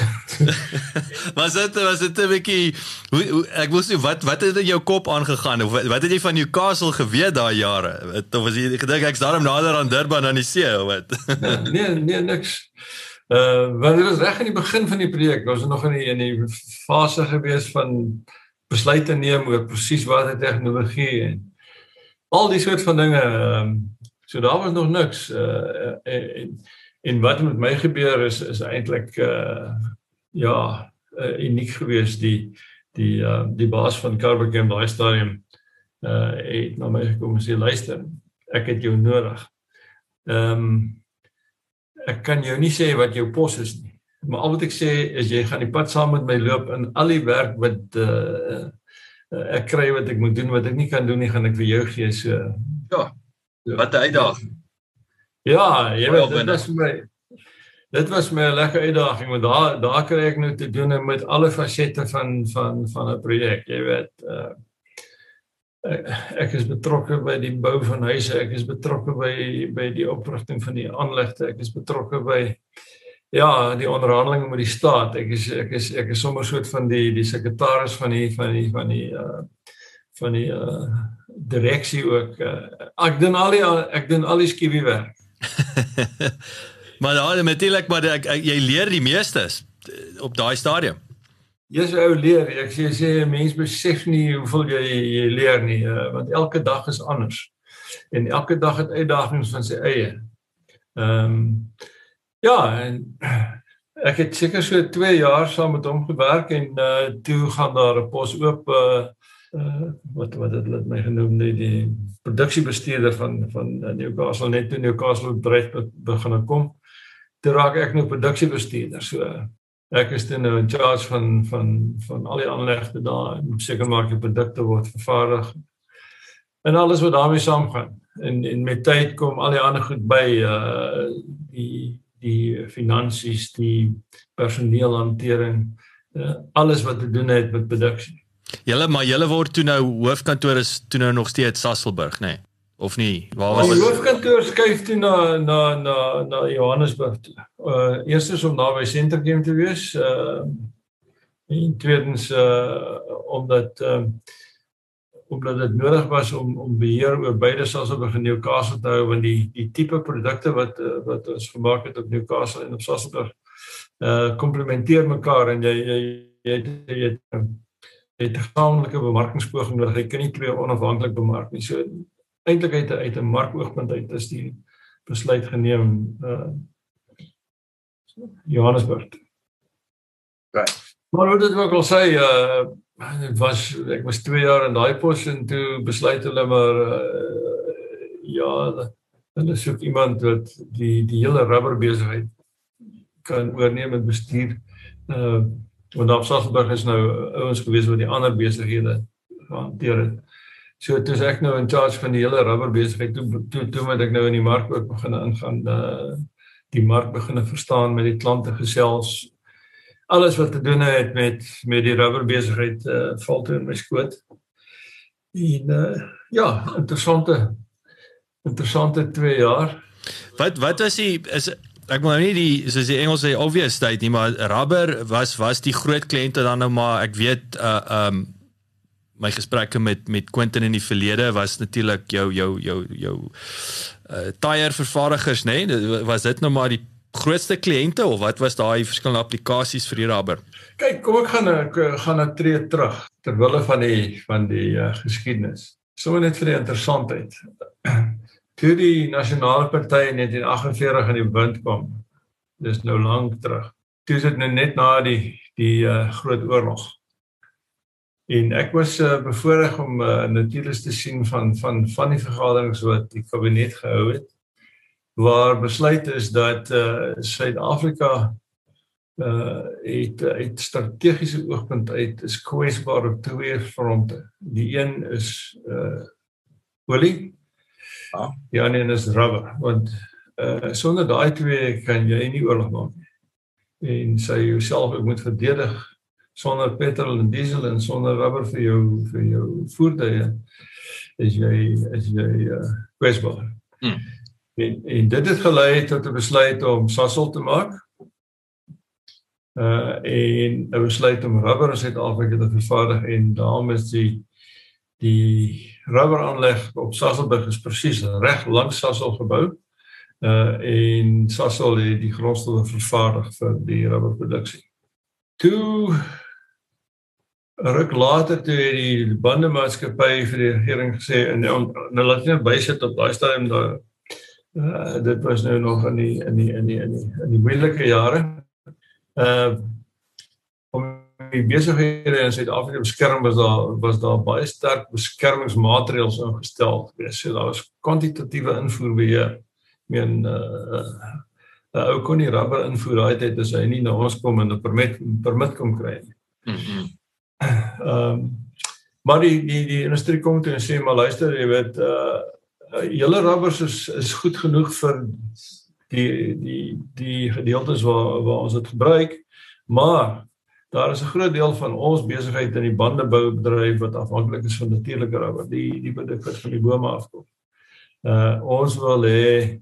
was dit was dit 'n bietjie hoe, hoe ek wil sê wat wat het in jou kop aangegaan of wat, het jy van Newcastle geweet daai jare? Wat- Of was jy gedink ek's daarom nader aan Durban aan die see of wat? nee, nee niks. Uh want dit was reg in die begin van die projek. Ons was nog in die in die fase gewees van besluite neem oor presies watter tegnologie en al die soort van dinge. Ehm so daar was nog niks. Uh en en wat met my gebeur is is eintlik uh ja, uh, uniek geweest die die uh die baas van Carbochem daai stadium uh het na my gekom en sê luister, ek het jou nodig. Ehm um, ek kan jou nie sê wat jou pos is nie. Maar al wat ek sê is jy gaan die pad saam met my loop en al die werk wat uh, ek kry wat ek moet doen wat ek nie kan doen nie, gaan ek vir jou gee so. Ja, wat 'n uitdaging. Ja, jy weet dit was vir my dit was my 'n lekker uitdaging want daar daar kry ek nou te doen met alle fasette van van van 'n projek, jy weet. Uh ek, ek is betrokke by die bou van huise, ek is betrokke by by die oprigting van die aanlegte, ek is betrokke by ja, die onderhandelinge met die staat. Ek is ek is ek is sommer soort van die die sekretaris van die van die van die uh van die uh direksie ook. Uh, ek doen al die ek doen al die skiewie werk. *laughs* maar ja, natuurlik maar ek, ek, jy leer die meestes eh, op daai stadium. Jy's 'n ou leer. Ek sê sê 'n mens besef nie hoeveel jy jy leer nie, uh, want elke dag is anders. En elke dag het uitdagings van sy eie. Ehm um, ja, en *clears throat* ek het seker so 2 jaar saam met hom gewerk en uh toe gaan daar 'n pos oop uh, uh wat wat het hulle my genoem die, die produksiebestuurder van van Newcastle net toe Newcastle be- begin kom. Toe raak ek nou produksiebestuurder. So Ek is dan nou in charge van van van al die aanlegte daar en seker maak die produkte word vervaardig en alles wat daarmee saamgaan. En en met tyd kom al die ander goed by uh die die finansies, die personeelhantering, uh, alles wat te doen het met produksie. Julle maar julle word toe nou hoofkantoor is toe nou nog steeds Sasolburg, nê? Nee? Of nie? Waar was Die hoofkantoor skuif toe na na na na Johannesburg toe. Uh eerstens om daar by Sentergem te wees, uh en tweedens uh omdat uh omdat dit nodig was om om beheer oor beide Sasolburg en Newcastle te hou want die die tipe produkte wat uh, wat ons gemaak het op Newcastle en op Sasolburg uh komplementeer mekaar en jy jy jy jy jy het 'n gesamentlike bemarkingspoging nodig. Jy kan nie twee onafhanklik bemark nie. So eintlik uit uit 'n markoogpunt uit is die besluit geneem uh Johannesburg. Right. Maar wat dit ook al sê uh dit was ek was 2 jaar in daai pos en toe besluit hulle maar uh, ja hulle soek iemand wat die die hele rubber besigheid kan oorneem met bestuur. Uh want daar Sasolburg is nou ouens gewees wat die ander besighede hanteer het. So toe is ek nou in charge van die hele rubber besigheid. Toe toe toe moet ek nou in die mark ook begin ingaan uh die mark begin verstaan met die klante gesels. Alles wat te doen het met met die rubber besigheid uh val toe in my skoot. En uh ja, interessante interessante 2 jaar. Wat wat was die is ek wil nou nie die soos die Engels sê obvious state nie, maar rubber was was die groot kliënte dan nou maar ek weet uh um my gesprekke met met Quentin in die verlede was natuurlik jou jou jou jou uh tyre vervaardigers nê nee? was dit nou maar die grootste kliënte of wat was daai verskillende applikasies vir die rubber? Kyk kom ek gaan ek gaan 'n tree terug ter wille van die van die uh, geskiedenis. Sommer net vir die interessantheid. *clears throat* Toe die nasionale party in 1948 in die wind kom dis nou lank terug toe is dit nou net na die die uh, groot oorlog En ek was uh, bevoorreg om uh, natuurlik te sien van van van die vergaderings wat die kabinet gehou het waar besluit is dat uh Suid-Afrika uh het uit strategiese oogpunt uit is kwesbaar op twee fronte. Die een is uh olie. Ja, die ander is rubber want uh sonder daai twee kan jy nie oorlog maak nie. En sy jouself moet verdedig sonder petrol en diesel en sonder rubber vir jou vir jou voertuie is jy is jy uh, kwesbaar. Hmm. En, en dit het gelei tot 'n besluit om Sasol te maak. Uh en 'n besluit om rubber in Suid-Afrika te vervaardig en daarom is die die rubber aanleg op Sasolburg is presies reg langs Sasol gebou. Uh en Sasol het die grondstowwe vervaardig vir die rubberproduksie. Toe ruk later toe het die bandemaatskappy vir die regering gesê en nou, laat net bysit op daai stadium daar uh, dit was nou nog in die in die in die in die, in die moeilike jare. Uh om die besighede in Suid-Afrika beskerm was daar was daar baie sterk beskermingsmaatreëls ingestel gewees. So daar was kwantitatiewe invoerbeheer. Ek meen uh, uh ou kon nie rubber invoer daai tyd as hy nie na ons kom en 'n permit permit kom kry nie. Mm -hmm. Ehm um, maar die die die industrie kom toe en sê maar luister jy weet uh julle rubbers is is goed genoeg vir die die die gedeeltes waar waar ons dit gebruik maar daar is 'n groot deel van ons besigheid in die bandeboubedryf wat afhanklik is van natuurlike rubber die die produk wat van die bome afkom. Uh ons wil hê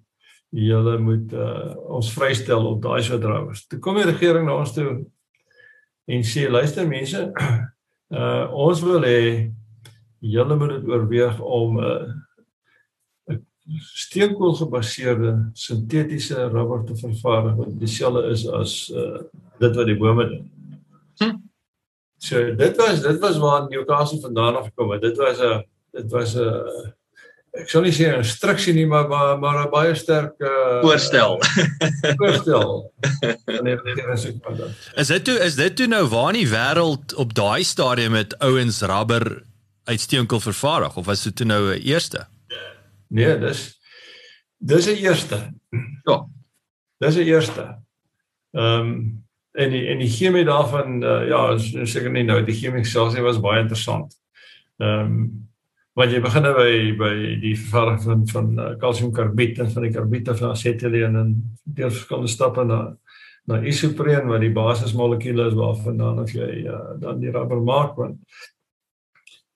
julle moet uh ons vrystel op daai soort rubbers. Toe kom die regering na ons toe en sê luister mense *clears throat* uh ons wil hê julle moet dit oorweeg om 'n uh, steenkool gebaseerde sintetiese rubber te vervaardig wat dieselfde is as uh dit wat die bome doen. Hm. So dit was dit was waar Newcastle vandaan af gekom het. Dit was 'n dit was 'n ek sou nie sê 'n instruksie nie, maar maar maar 'n baie sterk uh voorstel. *laughs* voorstel. is dit toe is dit toe nou waar in die wêreld op daai stadium met ouens rubber uit steenkool vervaardig of was dit toe nou 'n eerste? Nee, dis dis 'n eerste. Ja. Dis 'n eerste. Ehm um, en die en die chemie daarvan uh, ja, seker nie nou die chemie self was baie interessant. Ehm um, want jy begin nou by by die vervaardiging van van uh, kalsiumkarbied en van die karbiede van asetyleen en deur verskillende stappe na na isopreen wat die basismolekuule is waarvandaan of jy uh, dan die rubber maak want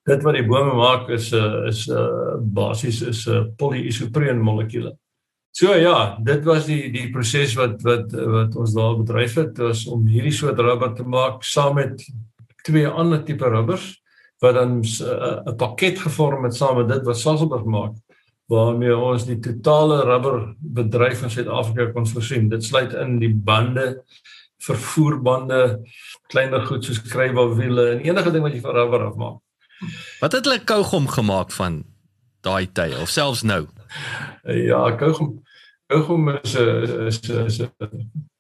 dit wat die bome maak is 'n uh, is 'n uh, basies is 'n uh, polyisopreen molekuule. So ja, dit was die die proses wat wat wat ons daar bedryf het was om hierdie soort rubber te maak saam met twee ander tipe rubbers wat dan 'n uh, pakket gevorm het saam met dit wat Sasolburg maak waarmee ons die totale rubber bedryf in Suid-Afrika kon voorsien. Dit sluit in die bande, vervoerbande, kleiner goed soos skryfwiele en enige ding wat jy van rubber afmaak. Wat het hulle kougom gemaak van daai tye of selfs nou? Ja, kougom kougom is 'n is 'n is 'n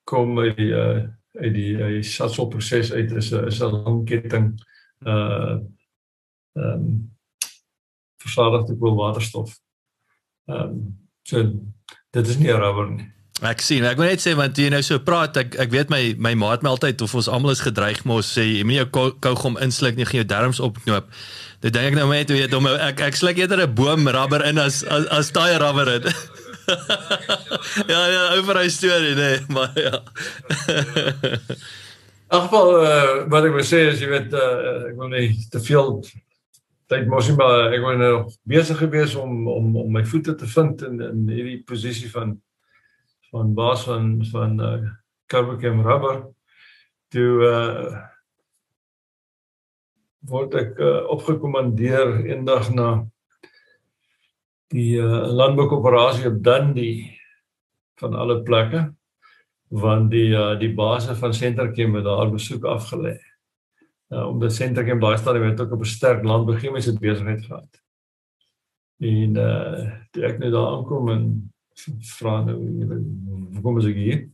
kom uit die uh, uit die uh, Sasol proses uit is 'n is 'n lang ketting uh ehm um, vervaardigde koolwaterstof. Ehm um, so dit is nie rubber nie. Ek sien, ek wil net sê want jy nou so praat, ek ek weet my my maat my altyd of ons almal is gedreig mos sê jy moet jou kougom insluk, nie gaan jou darmes opknoop. Dit dink ek nou net weet om ek ek sluk eerder 'n boom rubber in as as, as daai rubber in. *laughs* ja ja, oor hy storie nee, *laughs* maar ja. Ag wel uh, wat ek wil sê is jy weet uh, ek wil nie te veel tyd mos nie maar ek was nou besig gewees om om om my voete te vind in in hierdie posisie van van baas van van uh, Carbochem Rubber toe uh word ek uh, opgekommandeer eendag na die uh, landboukoöperasie op Dundee van alle plekke want die uh, die baase van Senterkem het daar besoek afgelê. Uh, omdat Senterkem baie stadium het ook op 'n sterk landbouchemiese besigheid gehad. En uh toe ek nou daar aankom en vra nou hoe kom ons hier?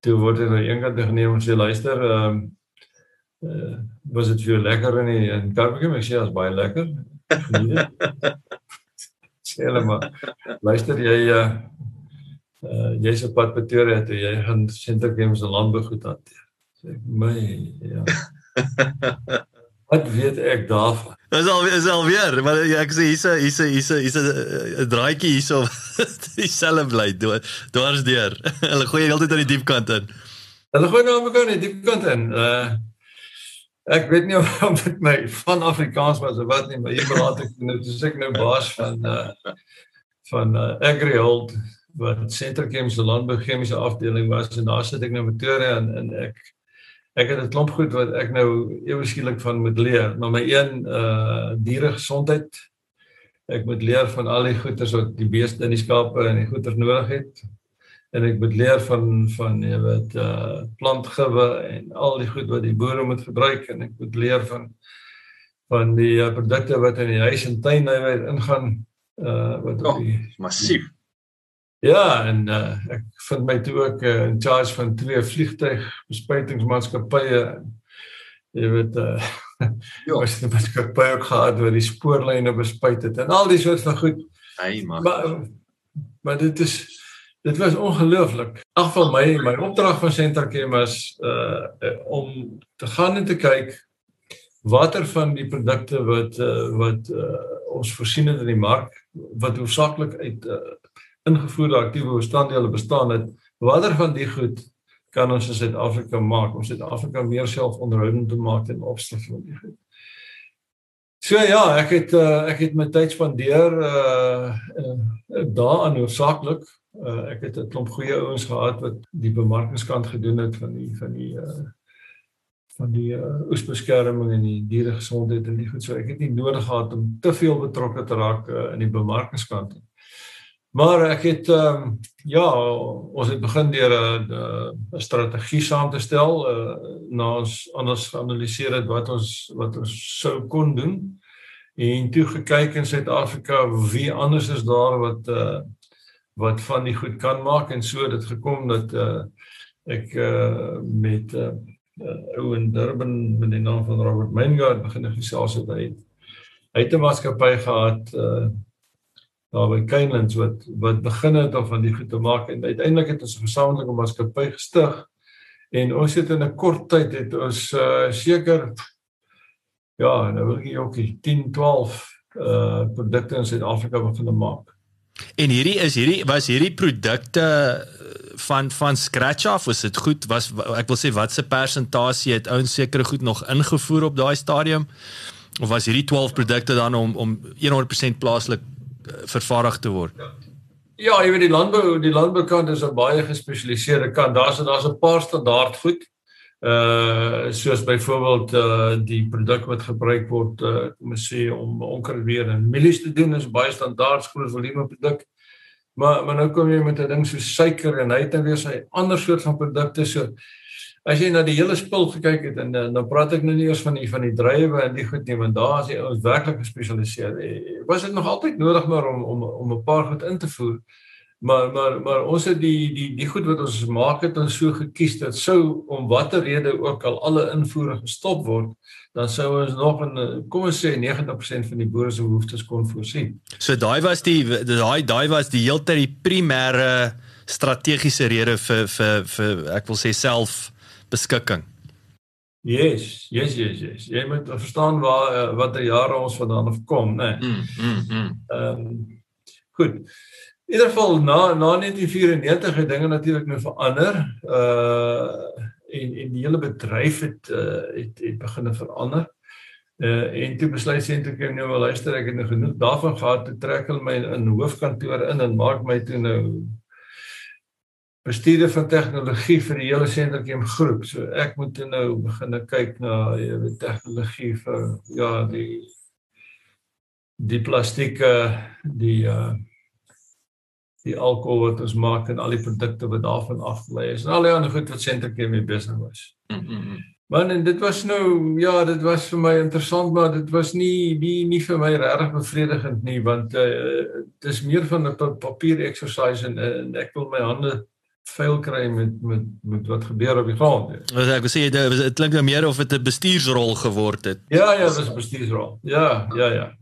Toe word er nou eendag geneem en sê luister, ehm uh, uh, was dit vir lekker in die in Karbekem? Ek sê as baie lekker. *laughs* sê hulle maar luister jy uh uh jy's op pad Pretoria toe jy gaan Senterkem se landbou goed hanteer. Sê ek my ja. *laughs* Wat weet ek daarvan? Is al is al weer, maar ek sê hierse hierse hierse hierse 'n draaitjie hierso *laughs* dieselfde bly dwars deur. *laughs* Hulle gooi heeltyd aan die diep kant in. Hulle gooi nou mekaar in die diep kant in. Uh ek weet nie of dit my van Afrikaans was of wat nie, maar hier praat ek nou dis ek nou baas van uh van uh, Agrihold wat Senterkem se landbouchemiese afdeling was en daar sit ek nou met Pretoria en, en ek ek het 'n klomp goed wat ek nou ewe skielik van moet leer. Maar my een uh diere gesondheid. Ek moet leer van al die goeters wat die beeste en die skape en die goeters nodig het. En ek moet leer van van jy weet uh plantgewe en al die goed wat die boere moet gebruik en ek moet leer van van die uh, produkte wat in die huis en tuin nou ingaan uh wat op die oh, massief Ja, en uh, ek vind my toe ook uh, in charge van twee vliegtuig bespuitingsmaatskappye. Jy weet uh *laughs* ja, ons het 'n maatskappy ook gehad waar die spoorlyne bespuit het en al die soort van goed. Hey, maar maar dit is dit was ongelooflik. Ag van my my opdrag van Senterkem was uh om te gaan en te kyk watter van die produkte wat uh, wat uh, ons voorsien het in die mark wat hoofsaaklik uit uh, ingevoerde aktiewe bestanddele bestaan het, watter van die goed kan ons in Suid-Afrika maak om Suid-Afrika meer selfonderhoudend te maak ten opsigte van die goed. So ja, ek het uh, ek het my tyd spandeer uh, uh daaraan hoofsaaklik. Uh, ek het 'n klomp goeie ouens gehad wat die bemarkingskant gedoen het van die van die uh van die uh, oesbeskerming en die dieregesondheid en die goed. So ek het nie nodig gehad om te veel betrokke te raak uh, in die bemarkingskant nie. Maar ek het ehm um, ja, ons het begin deur 'n 'n strategie saam te stel uh, na ons anders geanaliseer het wat ons wat ons sou kon doen. En toe gekyk in Suid-Afrika wie anders is daar wat uh, wat van die goed kan maak. En so dit gekom dat uh, ek uh, met 'n uh, uh, ou in Durban met die naam van Robert Mengard begin gesels het. Hy hy het 'n maatskappy gehad uh, daar by Kynlands wat wat begin het om van die goed te maak en uiteindelik het ons 'n gesamentlike maatskappy gestig en ons het in 'n kort tyd het ons uh, seker ja, nou wil ek ook 10, 12 uh produkte in Suid-Afrika begin maak. En hierdie is hierdie was hierdie produkte van van scratch af? Was dit goed? Was ek wil sê wat se persentasie het ouens sekere goed nog ingevoer op daai stadium? Of was hierdie 12 produkte dan om om 100% plaaslik vervaardig te word. Ja, jy weet die landbou, die landboukant is 'n baie gespesialiseerde kant. Daar's daar's 'n paar standaard goed. Uh soos byvoorbeeld uh die produk wat gebruik word uh ons sê om onkruidbeheer en mielies te doen is baie standaard groot volume produk. Maar maar nou kom jy met 'n ding so suiker en hy het dan weer sy ander soort van produkte so as jy na die hele spul gekyk het en dan dan praat ek nou nie eers van die van die drywe en die goed nie want daar is jy ons werklik gespesialiseer. Eh, was dit nog altyd nodig maar om om om 'n paar goed in te voer? Maar maar maar ons het die die die goed wat ons maak het ons so gekies dat sou om watter rede ook al alle invoere gestop word, dan sou ons nog in kom ons sê 90% van die boere se behoeftes kon voorsien. So daai was die daai daai was die heeltyd die primêre strategiese rede vir vir vir ek wil sê self beskikking. Yes, yes, yes, yes. Jy moet verstaan waar uh, watter jare ons vandaan af kom, né? Nee. Mm, mm, mm. Ehm um, goed. In ieder geval na na 1994 het dinge natuurlik nou verander. Uh en en die hele bedryf het uh het het begin verander. Uh en toe besluit Sentrichem nou wel luister ek het nou genoeg daarvan gehad te trek hulle my in hoofkantoor in en maak my toe nou bestuurder van tegnologie vir die hele Senterkem groep. So ek moet nou begin kyk na jy weet tegnologie vir ja, die die plastieke, die uh die alkohol wat ons maak en al die produkte wat daarvan afgelei is en al die ander goed wat Senterkem mee besig was. Mm -hmm. Man en dit was nou ja, dit was vir my interessant maar dit was nie nie nie vir my regtig bevredigend nie want uh dit is meer van 'n papier exercise en, en ek wil my hande vuil kry met met met wat gebeur op die grond. Wat ek sê dit klink nou meer of dit 'n bestuursrol geword het. Ja ja, dit is 'n bestuursrol. Ja, ja ja.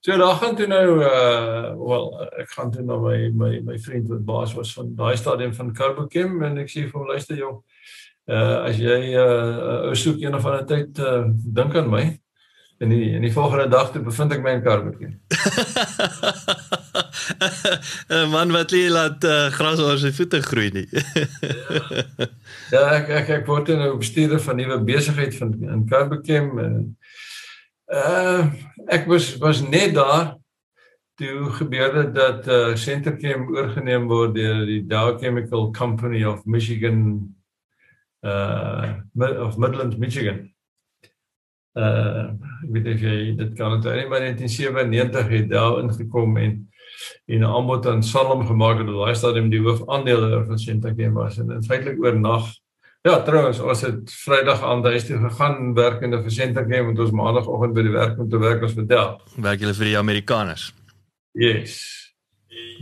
So daar gaan toe nou uh wel ek gaan toe na my my my vriend wat baas was van daai stadium van Carbochem en ek sê vir hom luister jong uh as jy uh, uh soek een of ander tyd uh dink aan my en die en die volgende dag toe bevind ek my in Carbochem. *laughs* 'n Man wat lê laat uh, gras oor sy voete groei nie. *laughs* ja. ja, ek ek ek word nou bestuurder van nuwe besigheid van in Carbochem en uh ek was was net daar toe gebeurde dat uh Centerchem oorgeneem word deur die Dow Chemical Company of Michigan uh of Midland Michigan. Uh ek weet nie of jy dit kan onthou nie, maar in 1997 het Dow ingekom en en 'n aanbod aan Salom gemaak het dat daai stadium die hoofaandeler van Centerchem was en feitelik oornag Ja, trouens, ons het Vrydag aan huis toe gegaan werkende vir Centercam en ons maandagooggend by die werk om te werk as vertel. Werk julle vir die Amerikaners? Yes.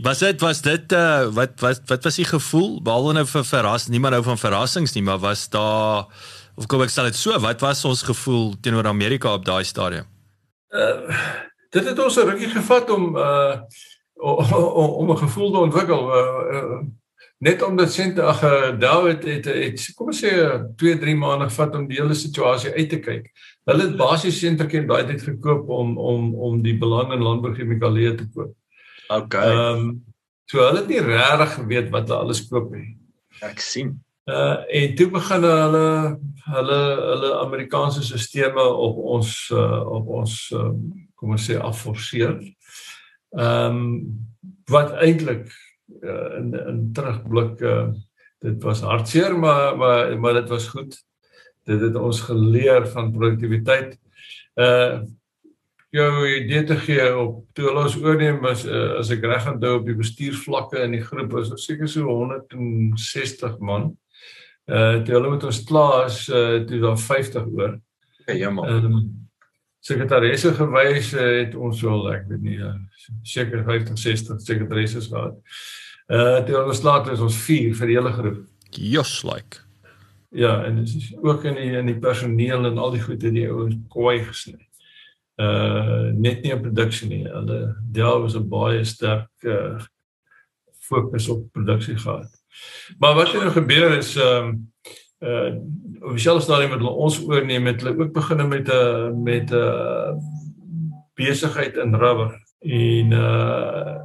Was dit was dit uh wat wat wat was die gevoel behalwe nou vir verras niemand nou van verrassings nie, maar was daar of kom ek stel dit so, wat was ons gevoel teenoor Amerika op daai stadium? Uh dit het ons 'n rukkie gevat om uh om 'n gevoel te ontwikkel. Uh, uh net omdat sente ag eh, David het het kom ons sê 2 3 maande gevat om die hele situasie uit te kyk. Hulle het basies senterken daai tyd gekoop om om om die belang in landbouchemikalieë te koop. OK. Ehm um, so hulle het nie regtig geweet wat hulle alles koop nie. Ek sien. Uh en toe begin hulle hulle hulle Amerikaanse stelsels op ons uh, op ons um, kom ons sê afforceer. Ehm um, wat eintlik uh, in in terugblik uh, dit was hartseer maar maar maar dit was goed. Dit het ons geleer van produktiwiteit. Uh jou idee te gee op toe hulle ons oorneem as uh, as ek reg onthou op die bestuursvlakke in die groep was seker so 160 man. Uh toe hulle met ons klaar is uh, toe daar 50 oor. Ja, jammer. Ehm um, sekretaresse gewys het ons wel ek weet nie seker 50 60 sekretaresse gehad. Uh toe ons later is ons 4 vir die hele groep. Just like. Ja, en dit is ook in die in die personeel en al die goed het die ouens kwai gesny. Uh net nie op produksie nie. Hulle daar was 'n baie sterk uh fokus op produksie gehad. Maar wat het nou gebeur is ehm um, uh op dieselfde stadium met ons oorneem het hulle ook begin met 'n met 'n besigheid in rubber en uh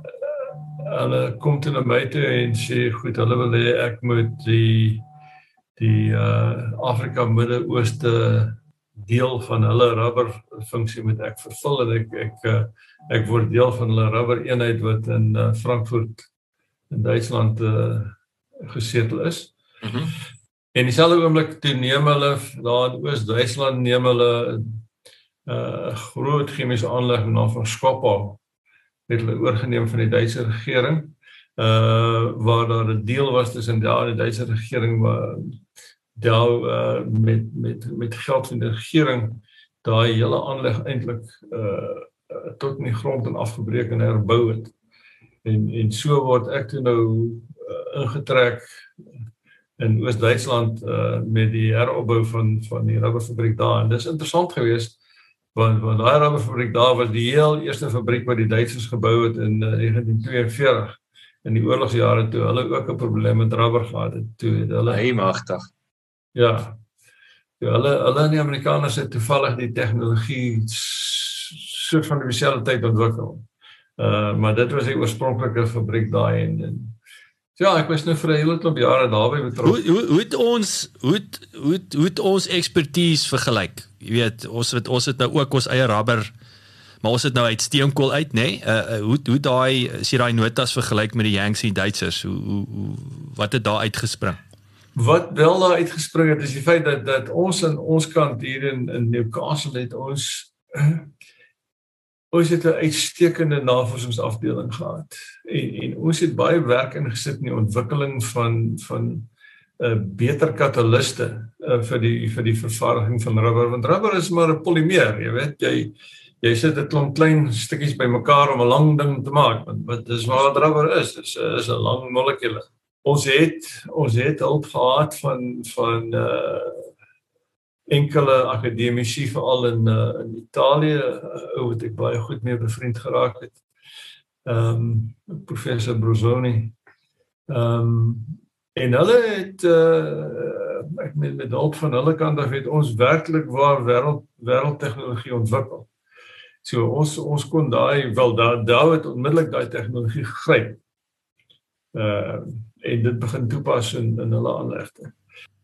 hulle kom toe na my toe en sê goed, hulle wil hê ek moet die die uh Afrika Midde-Ooste deel van hulle rubber funksie moet ek vervul en ek ek uh, ek word deel van hulle rubber eenheid wat in uh, Frankfurt in Duitsland uh gesetel is. Mhm. Mm en dieselfde oomblik toe neem hulle daar in Oos-Duitsland neem hulle 'n uh, groot chemiese aanleg naam van Skopau het hulle oorgeneem van die Duitse regering uh waar daar 'n deal was tussen daai die Duitse regering waar daar uh met met met geld van die regering daai hele aanleg eintlik uh tot in die grond en afgebreek en herbou het. En en so word ek toe nou uh, ingetrek in Oos-Duitsland uh met die heropbou van van die rubberfabriek daar en dis interessant geweest want want daai rubberfabriek daar was die heel eerste fabriek wat die Duitsers gebou het in uh, 1942 in die oorlogsjare toe hulle ook 'n probleem met rubber gehad het toe het hulle hy magtig ja ja hulle hulle die Amerikaners het toevallig die tegnologie soort van dieselfde tyd ontwikkel uh maar dit was die oorspronklike fabriek daai en, en Ja, ek was nou vir 'n hele klomp jare daarby betrokke. Hoe hoe hoe het ons hoe het, hoe het, hoe het ons ekspertise vergelyk? Jy weet, ons het ons het nou ook ons eie rubber maar ons het nou uit steenkool uit, nê? Nee? Uh, uh hoe hoe daai as jy daai notas vergelyk met die Yangtze Duitsers, hoe hoe, hoe wat het daar uitgespring? Wat wel daar uitgespring het is die feit dat dat ons aan ons kant hier in in Newcastle het ons *clears throat* ons het 'n uitstekende navorsingsafdeling gehad en en ons het baie werk ingesit in die ontwikkeling van van uh, beter kataliste uh, vir die vir die vervaardiging van rubber want rubber is maar 'n polimeer jy weet jy jy sit 'n klomp klein stukkies bymekaar om 'n lang ding te maak want wat dis wat rubber is dis is 'n lang molekuule ons het ons het hulp gehad van van uh enkele akademici veral in uh, in Italië uh, wat ek baie goed mee bevriend geraak het. Ehm um, professor Brozoni. Ehm um, en hulle het uh ek met met hulp van hulle kant af het ons werklik waar wêreld wêreldtegnologie ontwikkel. So ons ons kon daai wel daar daar het onmiddellik daai tegnologie gegryp. Uh en dit begin toepas in in hulle aanlegte.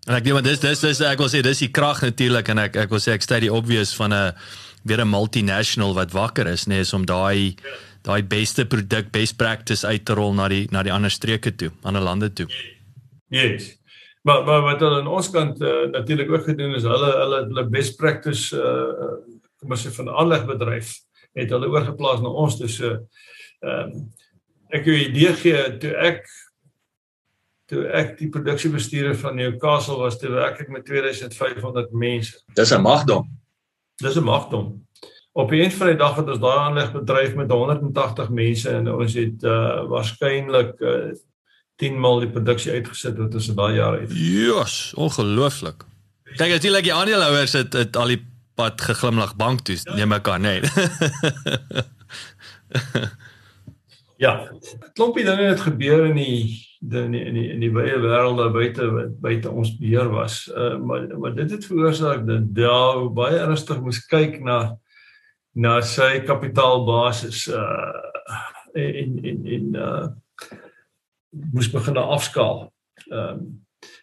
En ek dink maar dis dis dis ek wil sê dis die krag natuurlik en ek ek wil sê ek sê die obvious van 'n weer 'n multinational wat wakker is nê nee, is om daai daai beste produk best practice uit te rol na die na die ander streke toe, ander lande toe. Yes. Maar maar wat hulle aan ons kant uh, natuurlik ook gedoen is hulle hulle hulle best practice uh kom ons sê van aanlegbedryf het hulle oorgeplaas na ons dus so ehm um, ek 'n idee gee toe ek toe ek die produksiebestuurder van Newcastle was, toe werk ek met 2500 mense. Dis 'n magdom. Dis 'n magdom. Op 'n van die dag het ons daai aanlegbedryf met 180 mense en ons het uh waarskynlik uh 10 maal die produksie uitgesit wat ons in daai jare het. Jesus, ongelooflik. Kyk, as jy like die aandeelhouers het, het al die pad geglimlag bank toe, neem ek aan, nee. *laughs* ja, klompie dinge het gebeur in die in die in die, in die baie wêrelde buite buite ons beheer was. Uh maar maar dit het veroorsaak dat Dow baie ernstig moes kyk na na sy kapitaalbasis uh en en en uh moes begin afskaal. Ehm um,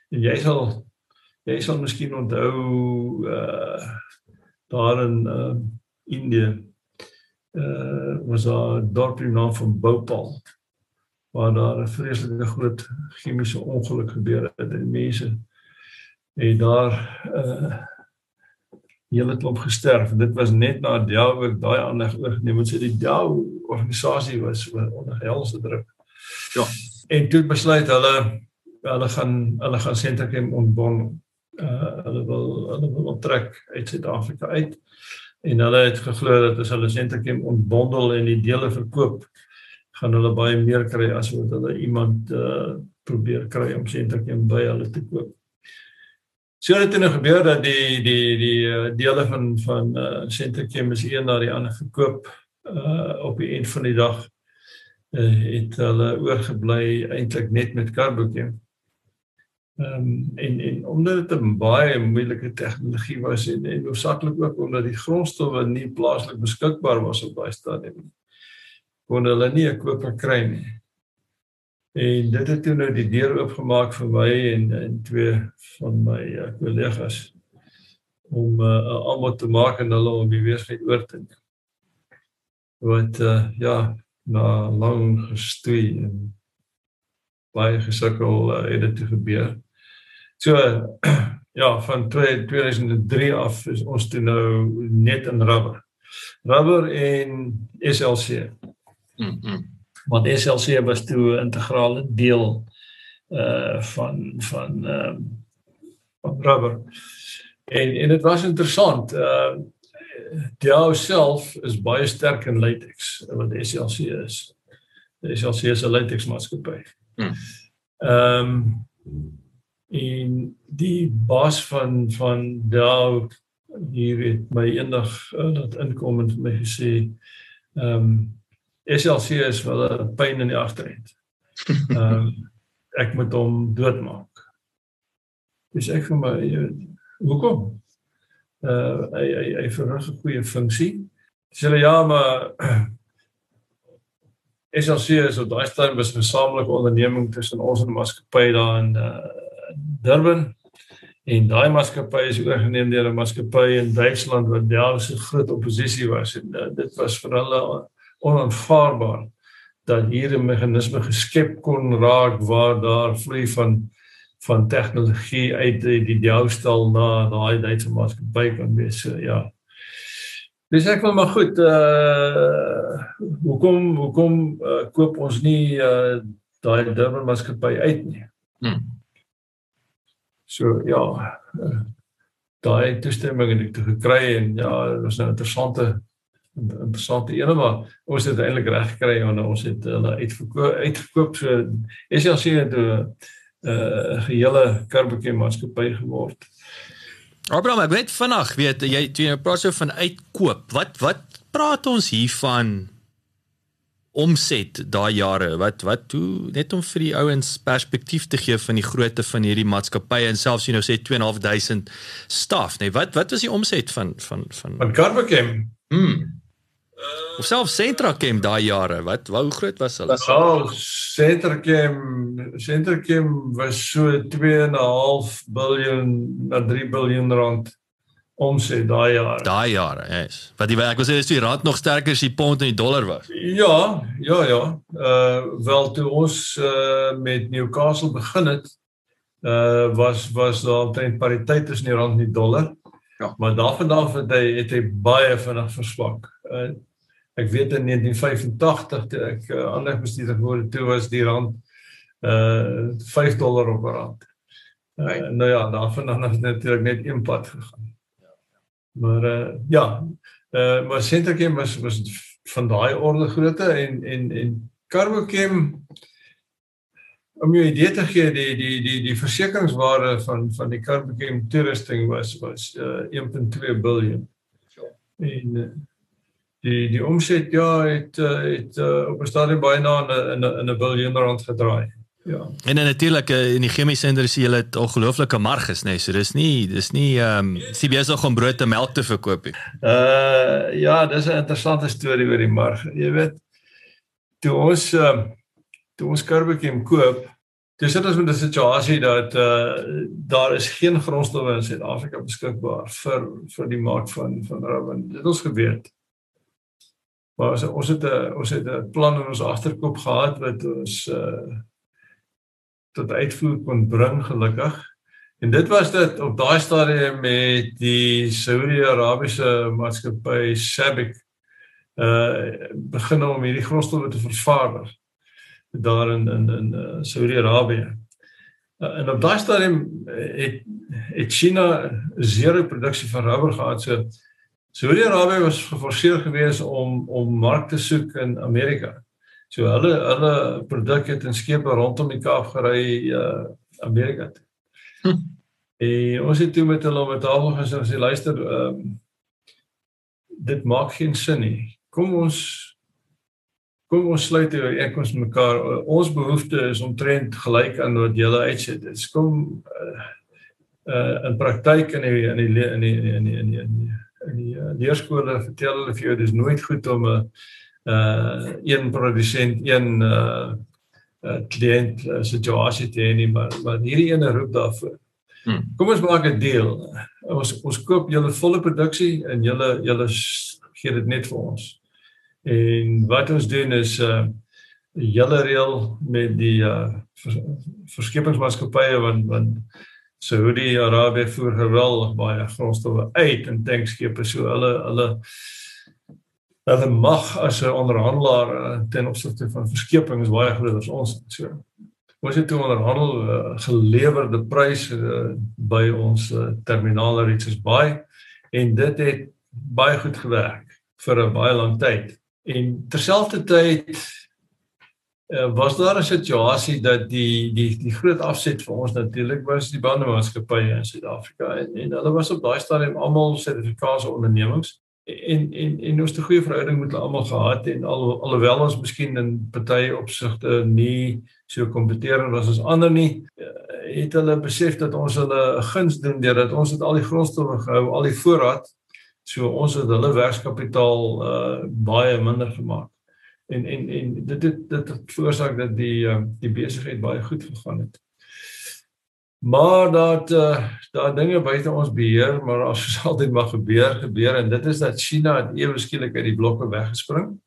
en jy sal jy sal miskien onthou uh daar in uh Indië uh was daar 'n dorpie naam van Bhopal waar daar 'n vreeslike groot chemiese ongeluk gebeur het en mense het daar uh hele klop gesterf. Dit was net na Dow ook daai aanleg oorgeneem het. So die Dow organisasie was onder helse druk. Ja. En toe besluit hulle hulle gaan hulle gaan Sentrichem ontbond. Uh hulle wil hulle wil onttrek uit Suid-Afrika uit. En hulle het geglo dat as hulle Sentrichem ontbondel en die dele verkoop gaan hulle baie meer kry as wat hulle iemand uh probeer kry om sentrums by hulle te koop. So het dit nou gebeur dat die die die uh, dele van van uh sentrums een na die ander verkoop uh op die eind van die dag het hulle oorgebly eintlik net met Carbokem. Ehm um, en en omdat dit 'n baie moeilike tegnologie was en en hoofsaaklik ook omdat die grondstowwe nie plaaslik beskikbaar was op daai stadium nie kon hulle nie 'n koper kry nie. En dit het toe nou die deur oopgemaak vir my en en twee van my uh, kollegas om uh, almal te maak en hulle om die weerstand oor te neem. Wat uh, ja, na lang gestoei en baie gesukkel uh, het dit gebeur. So *clears throat* ja, van 2003 af is ons toe nou net in rubber. Rubber en SLC. Mm -hmm. Want SLC was toe 'n integrale deel uh van van ehm uh, rubber. En en dit was interessant. Uh Dow self is baie sterk in latex wat SLC is. SLC is 'n latex maatskappy. Mm. Ehm um, en die baas van van Dow hier het my eendag uh, dat inkom en vir my gesê ehm um, SLC is wel 'n pyn in die agterend. *laughs* Ehm um, ek moet hom doodmaak. Dis ek vir my hoekom? Uh hy hy hy verrig 'n goeie funksie. Dis hulle ja, maar *clears throat* is op daai stadium was 'n gesamentlike onderneming tussen ons en maatskappy daar in uh Durban En daai maatskappy is oorgeneem deur 'n maatskappy in Duitsland wat wel so groot oppositie was en uh, dit was vir hulle onaanvaarbaar dat hier 'n meganisme geskep kon raak waar daar vloei van van tegnologie uit die, die Diaustal na daai Duitse maatskappy kan wees. So, ja. Dis ek wil maar goed uh hoekom hoekom uh, koop ons nie uh daai Durban maatskappy uit nie. Hmm. So ja, uh, daai toestemming het ek te gekry en ja, dit was 'n interessante interessante ene maar ons het eintlik reg gekry en ons het hulle uitverkoop uitgekoop so SLC het 'n uh, 'n gehele Karbeke maatskappy geword. Abraham, ek weet vinnig, weet jy, jy nou praat so van uitkoop. Wat wat praat ons hier van omset daai jare? Wat wat hoe net om vir die ouens perspektief te gee van die grootte van hierdie maatskappye en selfs jy nou sê 2.500 staf, nee, wat wat was die omset van van van van Carbeke? Mm. Of self Sentrachem daai jare, wat hoe groot was hulle? Wel, Sentrachem, Sentrachem was so 2.5 biljoen na 3 biljoen rand omset daai jare. Daai jare, ja. Yes. Wat die ek wil sê is die rand nog sterker as die pond en die dollar was. Ja, ja, ja. Uh wel toe ons uh met Newcastle begin het, uh was was daar omtrent pariteit tussen die rand en die dollar. Ja. Maar daarvandaan het hy het hy baie vinnig verswak. Uh Ek weet in 1985 toe ek uh, aanlegbestuurder geword het, toe was die rand uh 5 dollar op 'n rand. Uh, nou ja, daarvan dan het natuurlik net een pad gegaan. Maar uh ja, uh maar Sentrachem was was van daai orde grootte en en en Carbochem om jou idee te gee die die die die versekeringswaarde van van die Carbochem toerusting was was uh 1.2 biljoen. Ja. En uh, die die omset ja het eh, het uh, op 'n stadium baie na in 'n in 'n biljoen rand gedraai. Ja. En dan natuurlik eh, in die chemiese industrie hulle het ongelooflike marges nê. Nee. So dis nie dis nie ehm um, CBS nog om brood en melk te verkoop nie. Uh ja, dis 'n interessante storie oor die marge. Jy weet toe ons uh, toe ons Karbekiem koop Dis dit is met 'n situasie dat uh daar is geen grondstowwe in Suid-Afrika beskikbaar vir vir die maak van van rubber. Dit ons geweet. Maar ons ons het 'n ons het 'n plan in ons agterkop gehad wat ons uh tot uitvoer kon bring gelukkig. En dit was dit op daai stadium met die Saudi-Arabiese maatskappy SABIC uh begin om hierdie grondstowwe te vervaardig daar in in in uh, Saudi-Arabië. Uh, en op daai stadium het het China zero produksie van rubber gehad so Saudi-Arabië was geforseer geweest om om markte soek in Amerika. So hulle hulle produk het in skepe rondom die Kaap gery uh Amerika. Hm. En ons het toe met hulle met tafel gesit en sê luister, ehm um, dit maak geen sin nie. Kom ons kom ons sluit hier ek ons mekaar ons behoefte is omtrent gelyk aan wat julle uitset. Dit kom uh, uh in praktyk in die in die in die in die in die, in die, in die uh, leerskole vertel hulle vir jou dis nooit goed om 'n uh een produsent een uh, uh kliënt uh, situasie te hê nie maar maar hierdie ene roep daarvoor. Hmm. Kom ons maak 'n deal. Ons ons koop julle volle produksie en julle julle gee dit net vir ons. En wat ons doen is uh julle reël met die uh verskepingsmaatskappye want want Saudi-Arabië voer geweldig baie grondstowwe uit in tankskepe so hulle hulle hulle mag as 'n onderhandelaar eh, ten opsigte van verskeping is baie groter as ons so. Ons het toe onderhandel uh, gelewerde pryse uh, by ons uh, terminaal Richards Bay en dit het baie goed gewerk vir 'n baie lang tyd. En terselfdertyd was daar 'n situasie dat die die die groot afset vir ons natuurlik was die bandemaatskappye in Suid-Afrika en, en hulle was op daai stadium almal Suid-Afrikaanse ondernemings en en en ons 'n goeie verhouding met hulle almal gehad en al alhoewel ons miskien in party opsigte nie so kompeterend was as ander nie uh, het hulle besef dat ons hulle 'n guns doen deurdat ons het al die grondstowwe gehou al die voorraad. So ons het hulle werkskapitaal uh, baie minder gemaak en en en dit dit dit veroorsaak dat die uh, die besigheid baie goed gegaan het. Maar dat uh, daar dinge buite ons beheer, maar as dit *laughs* altyd mag gebeur, gebeur en dit is dat China het ewe skielik uit die blokke weggespring.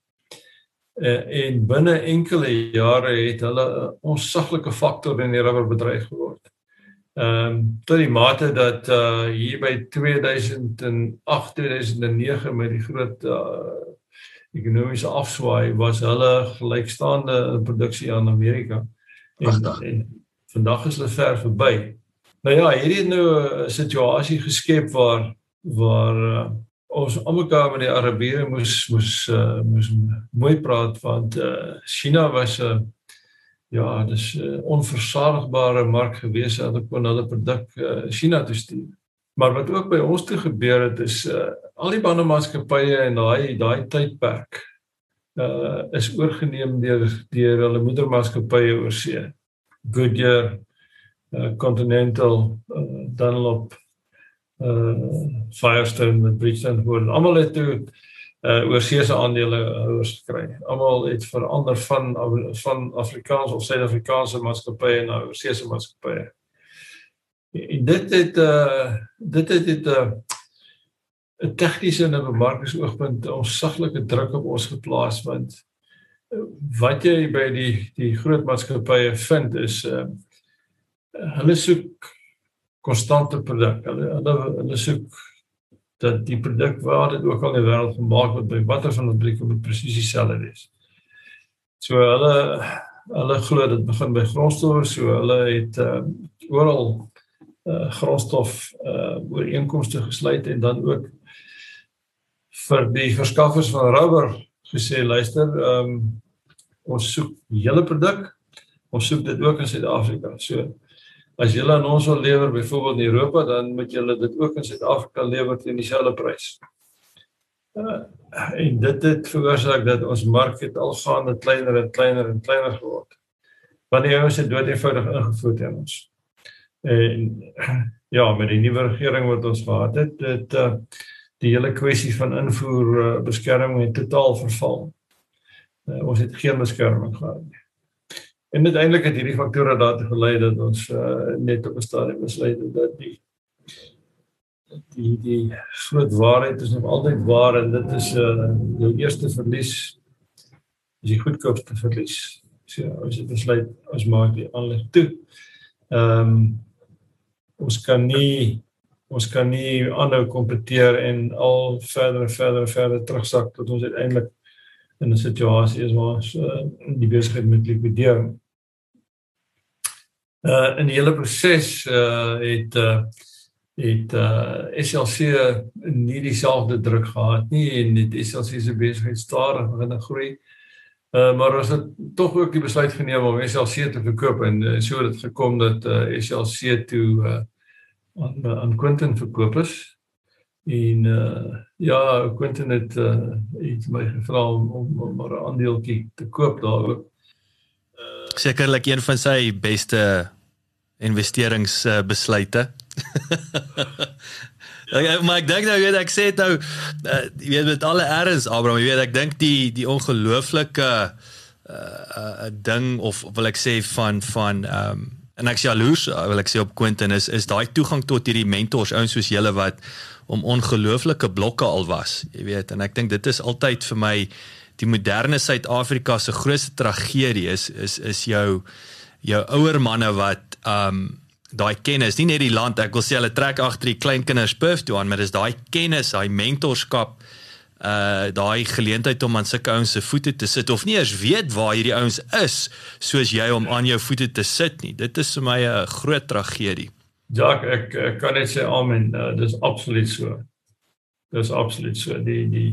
Uh, en binne enkele jare het hulle 'n onsaglike faktor in die rubberbedryf geword. Ehm um, tot die mate dat uh hier by 2008 2009 met die groot uh ekonomiese afswaai was hulle gelykstaande in produksie aan Amerika. En vandag is hulle ver verby. Nou ja, hierdie het nou 'n situasie geskep waar waar uh, ons almekaar met die Arabiere moes moes uh, moes mooi praat want uh, China was 'n uh, ja, dis 'n uh, onversadigbare mark gewees dat hulle kon hulle produk uh, China toe stuur. Maar wat ook by ons toe gebeur het is uh, al die bandemaatskappye en daai daai tydperk uh is oorgeneem deur deur hulle moedermaatskappye oor see. Goodyear, uh, Continental, uh, Dunlop, uh Firestone met Bridgestone word almal het toe uh oorseese aandelehouers gekry. Almal het verander van van Afrikaans of Suid-Afrikaanse maatskappye na oorseese maatskappye. En dit het uh dit het 'n uh, 'n tegniese en 'n bemarkingsoogpunt ons saglike druk op ons geplaas want uh, wat jy by die die groot maatskappye vind is uh hulle soek konstante produk. Hulle hulle hulle soek dat die produk waar dit ook al in die wêreld gemaak word by watter van die fabrieke moet presies dieselfde wees. So hulle hulle glo dit begin by grondstowwe, so hulle het uh, oral uh grondstof uh ooreenkomste gesluit en dan ook vir die verskaffers van rubber gesê luister um ons soek die hele produk ons soek dit ook in Suid-Afrika. So as julle aan ons wil lewer byvoorbeeld in Europa dan moet julle dit ook in Suid-Afrika lewer teen dieselfde prys. Uh, en dit het veroorsaak dat ons mark het algaande kleiner en kleiner en kleiner geword. Wanneer ons dit dood eenvoudig ingevoer het in ons. En ja, met die nuwe regering wat ons gehad het, dit uh die hele kwessie van invoer beskerming het totaal verval. Uh, ons het geen beskerming gehad nie. En uiteindelik het hierdie faktore daartoe gelei dat ons uh, net op 'n stadium besluit het dat die die die groot waarheid is nog altyd waar en dit is uh jou eerste verlies is die goedkoopste verlies. So as jy besluit ons maak die aanleg toe. Ehm um, ons kan nie ons kan nie aanhou kompeteer en al verder en verder en verder terugsak tot ons uiteindelik in 'n situasie is waar ons uh, die besigheid moet likwideer. Uh in die hele proses uh het uh het uh SLC nie dieselfde druk gehad nie en dit SLC se besigheid stadig begin groei. Uh maar ons het tog ook die besluit geneem om SLC te verkoop en uh, so het dit gekom dat uh SLC toe uh aan aan Quentin verkoop is. En uh ja, Quentin het uh iets my gevra om om, om maar 'n aandeeltjie te koop daar ook. Uh sekerlik een van sy beste investeringsbesluite. Ja, *laughs* maar ek dink nou weet ek sê nou uh, jy weet met alle erns Abraham jy weet ek dink die die ongelooflike uh, uh ding of wil ek sê van van ehm um, en ek sê jaloers uh, wil ek sê op Quentin is is daai toegang tot hierdie mentors ouens soos julle wat om ongelooflike blokke al was jy weet. En ek dink dit is altyd vir my die moderne Suid-Afrika se grootste tragedie is is is jou jou ouer manne wat um daai kennis nie net die land ek wil sê hulle trek agter die klein kinders perf toe aan maar dis daai kennis daai mentorskap uh daai geleentheid om aan sulke ouens se voete te sit of nie eers weet waar hierdie ouens is soos jy om aan jou voete te sit nie. Dit is vir my 'n groot tragedie. Ja, ek ek kan net sê amen. Uh, dis absoluut so. Dis absoluut so. Die die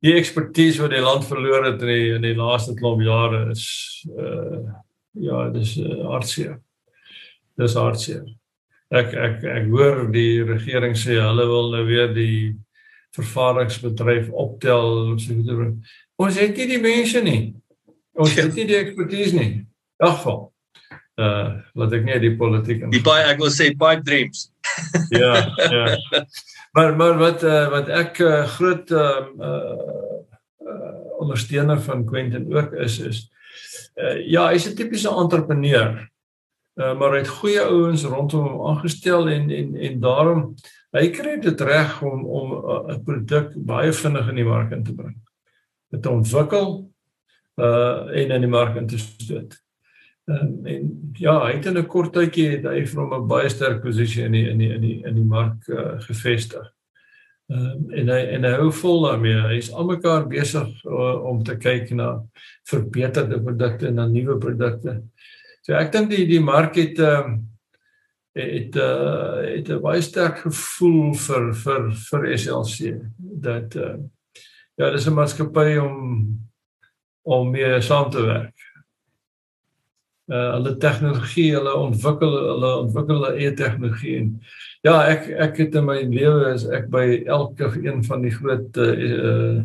die ekspertise wat die land verloor het in die in die laaste klomp jare is uh ja, dis uh, hartseer. Dis hartseer. Ek ek ek hoor die regering sê hulle wil nou weer die vervaardigingsbedryf optel so weet ons het nie die mense nie. Ons het nie die ekspertise nie. Geval uh laat ek nie die politiek in die baie ek wil sê pipe dreams. *laughs* Ja ja. Maar maar wat uh, wat ek uh, groot uh, uh ondersteuner van Quentin ook is is uh, ja hy's 'n tipiese entrepreneur Uh, maar hy het goeie ouens rondom hom aangestel en en en daarom hy kry dit reg om om uh, 'n produk baie vinnig in die mark in te bring. Dit ontwikkel uh en in die mark in te stoot. Um, en ja, hy het in 'n kort tydjie het hy hom 'n baie sterk posisie in die in die in die in die mark uh, gevestig. Um, en hy en hy hou vol daarmee. Hy's almekaar besig uh, om te kyk na verbeterde produkte en na nuwe produkte. So ek dink die die mark het ehm um, het uh, het 'n baie sterk gevoel vir vir vir SLC dat uh, ja, dis 'n maatskappy om om mee saam te werk. Uh hulle tegnologie, hulle ontwikkel hulle ontwikkel hulle eie tegnologie en ja, ek ek het in my lewe is ek by elke een van die groot uh, uh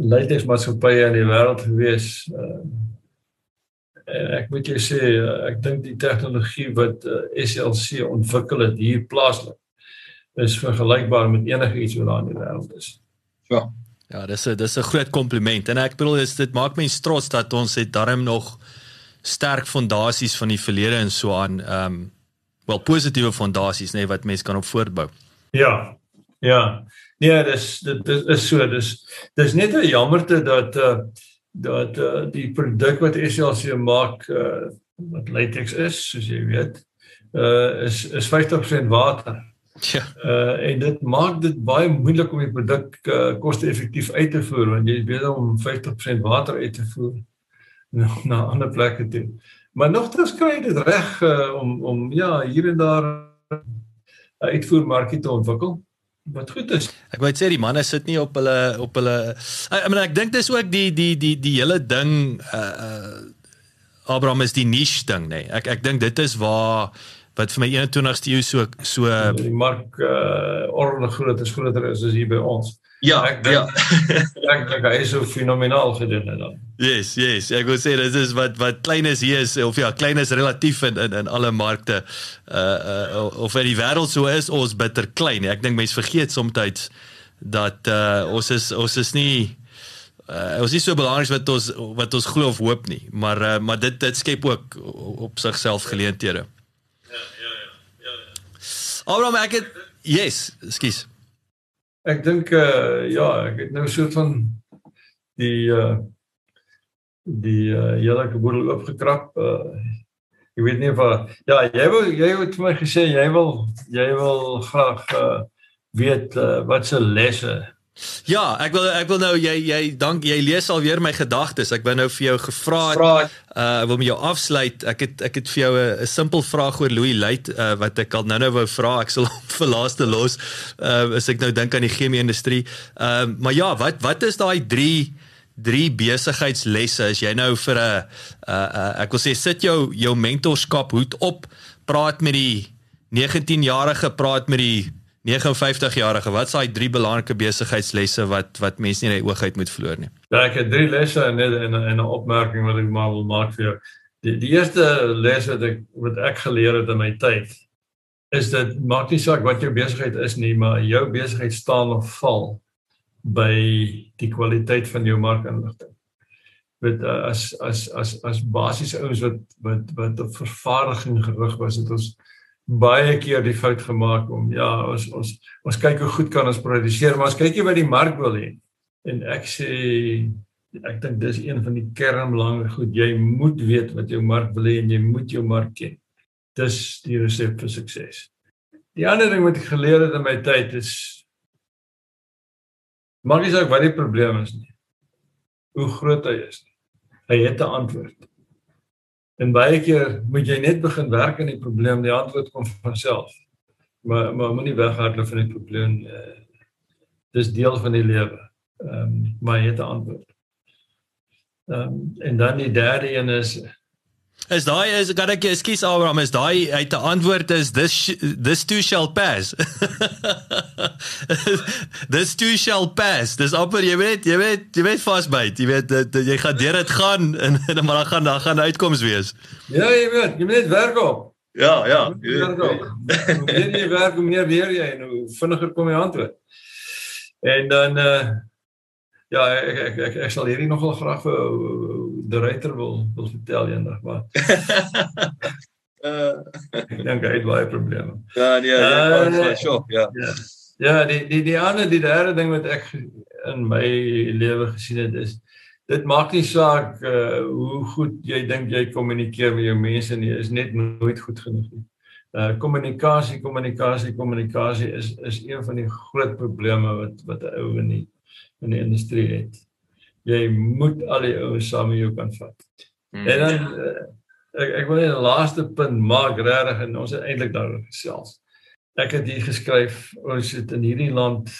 leidingsmaatskappye in die wêreld gewees. Uh En ek moet jou sê, ek dink die tegnologie wat SLC ontwikkel het hier plaaslik is vergelykbaar met enigiets wat daar in die wêreld is. Ja. Ja, dis 'n dis 'n groot kompliment en ek bedoel dis dit maak mense trots dat ons het darm nog sterk fondasies van die verlede en so aan ehm um, wel positiewe fondasies nê nee, wat mense kan op voortbou. Ja. Ja. Nee, dis dit is so dis dis net 'n jammerte dat uh dat uh, die produk wat SLC maak uh, wat latex is soos jy weet uh, is is 50% water. Ja. Uh, en dit maak dit baie moeilik om die produk uh, koste-effektief uit te voer want jy is besig om 50% water uit te voer *laughs* na, na ander plekke toe. Maar nogtans kry jy dit reg uh, om om ja hier en daar uitvoermarkie te ontwikkel wat goed is. Ek wou sê die manne sit nie op hulle op hulle I mean ek dink dis ook die die die die hele ding uh uh Abraham is die niche ding nê. Nee. Ek ek dink dit is waar wat vir my 21ste eeu so so die mark uh ordelik groot is groter is as hier by ons. Ja, ek denk, ja. ek dink hy is so fenomenaal gedoen het dan. Yes, yes. Ek wil sê dit is wat wat klein is hier is of ja, klein is relatief in in in alle markte. Uh uh of in die wêreld so is ons bitter klein. Ek dink mense vergeet soms dat uh ons is ons is nie uh ons is so belangrik wat ons wat ons glo of hoop nie, maar uh, maar dit dit skep ook op sigself geleenthede. Ja, ja, ja. ja. Alraai, ek het yes, skus. Ek dink uh ja, ek het nou so van die uh die uh hele boedel opgekrap. Uh ek weet nie of ja, jy wil jy het vir my gesê jy wil jy wil graag uh weet uh, wat se lesse Ja, ek wil ek wil nou jy jy dank jy lees al weer my gedagtes. Ek wou nou vir jou gevra het. Uh ek wil met jou afsluit. Ek het ek het vir jou 'n simpel vraag oor Louis Luit uh, wat ek al nou-nou wou vra. Ek sal *laughs* hom vir laaste los. Uh as ek nou dink aan die chemie industrie. Ehm uh, maar ja, wat wat is daai 3 drie besigheidslesse as jy nou vir 'n uh, uh ek wil sê sit jou jou mentorskap hoed op, praat met die 19-jarige, praat met die 59 jarige, wat is daai drie belangrike besigheidslesse wat wat mense nie die oog uit moet verloor nie? Ja, ek het drie lesse en net en 'n opmerking wat ek maar wil maak vir jou. Die die eerste les wat ek wat ek geleer het in my tyd is dat maak nie saak wat jou besigheid is nie, maar jou besigheid staan of val by die kwaliteit van jou markinligting. Met as as as as basiese ouens wat wat wat op vervaardiging gerig was, het ons baie keer die fout gemaak om ja, ons ons ons kyk hoe goed kan ons produseer, maar ons kyk nie wat die mark wil hê. En ek sê ek dink dis een van die kernbelangrike goed. Jy moet weet wat jou mark wil hê en jy moet jou mark ken. Dis die resep vir sukses. Die ander ding wat ek geleer het in my tyd is maak nie saak wat die probleem is nie. Hoe groot hy is. Hy het 'n antwoord. En baie keer moet jy net begin werk aan die probleem, die antwoord kom van self. Maar maar moenie weghardloop van die probleem. Uh, dis deel van die lewe. Ehm um, maar jy het 'n antwoord. Ehm um, en dan die derde een is Is daai is kan ek ekskuus Abraham is daai uit 'n antwoord is this this too shall pass. *laughs* this too shall pass. Dis amper jy weet jy weet jy weet vasbyt. Jy weet dat jy gaan deur dit gaan en, *laughs* en maar dan gaan daar gaan uitkoms wees. Ja, jy weet, jy moet net werk op. Ja, ja. Hoe meer jy werk, hoe meer leer jy en hoe vinniger kom jy antwoord. En dan uh ja, ek ek ek, ek sal hierdie nogal graag vir die ruiter wil wil vertel eendag, maar *laughs* ek dink hy het baie probleme. Ja, nee, Uh, ja, uh, sure, ja. Ja. Ja, die die die ander die derde ding wat ek in my lewe gesien het is dit maak nie saak uh hoe goed jy dink jy kommunikeer met jou mense nie, is net nooit goed genoeg nie. Uh kommunikasie, kommunikasie, kommunikasie is is een van die groot probleme wat wat 'n ou in die in die industrie het. Jy moet al die ouens saam met jou kan vat. Mm. En dan uh, ek ek wil net 'n laaste punt maak regtig en ons het eintlik daaroor gesels. Ek het hier geskryf ons het in hierdie land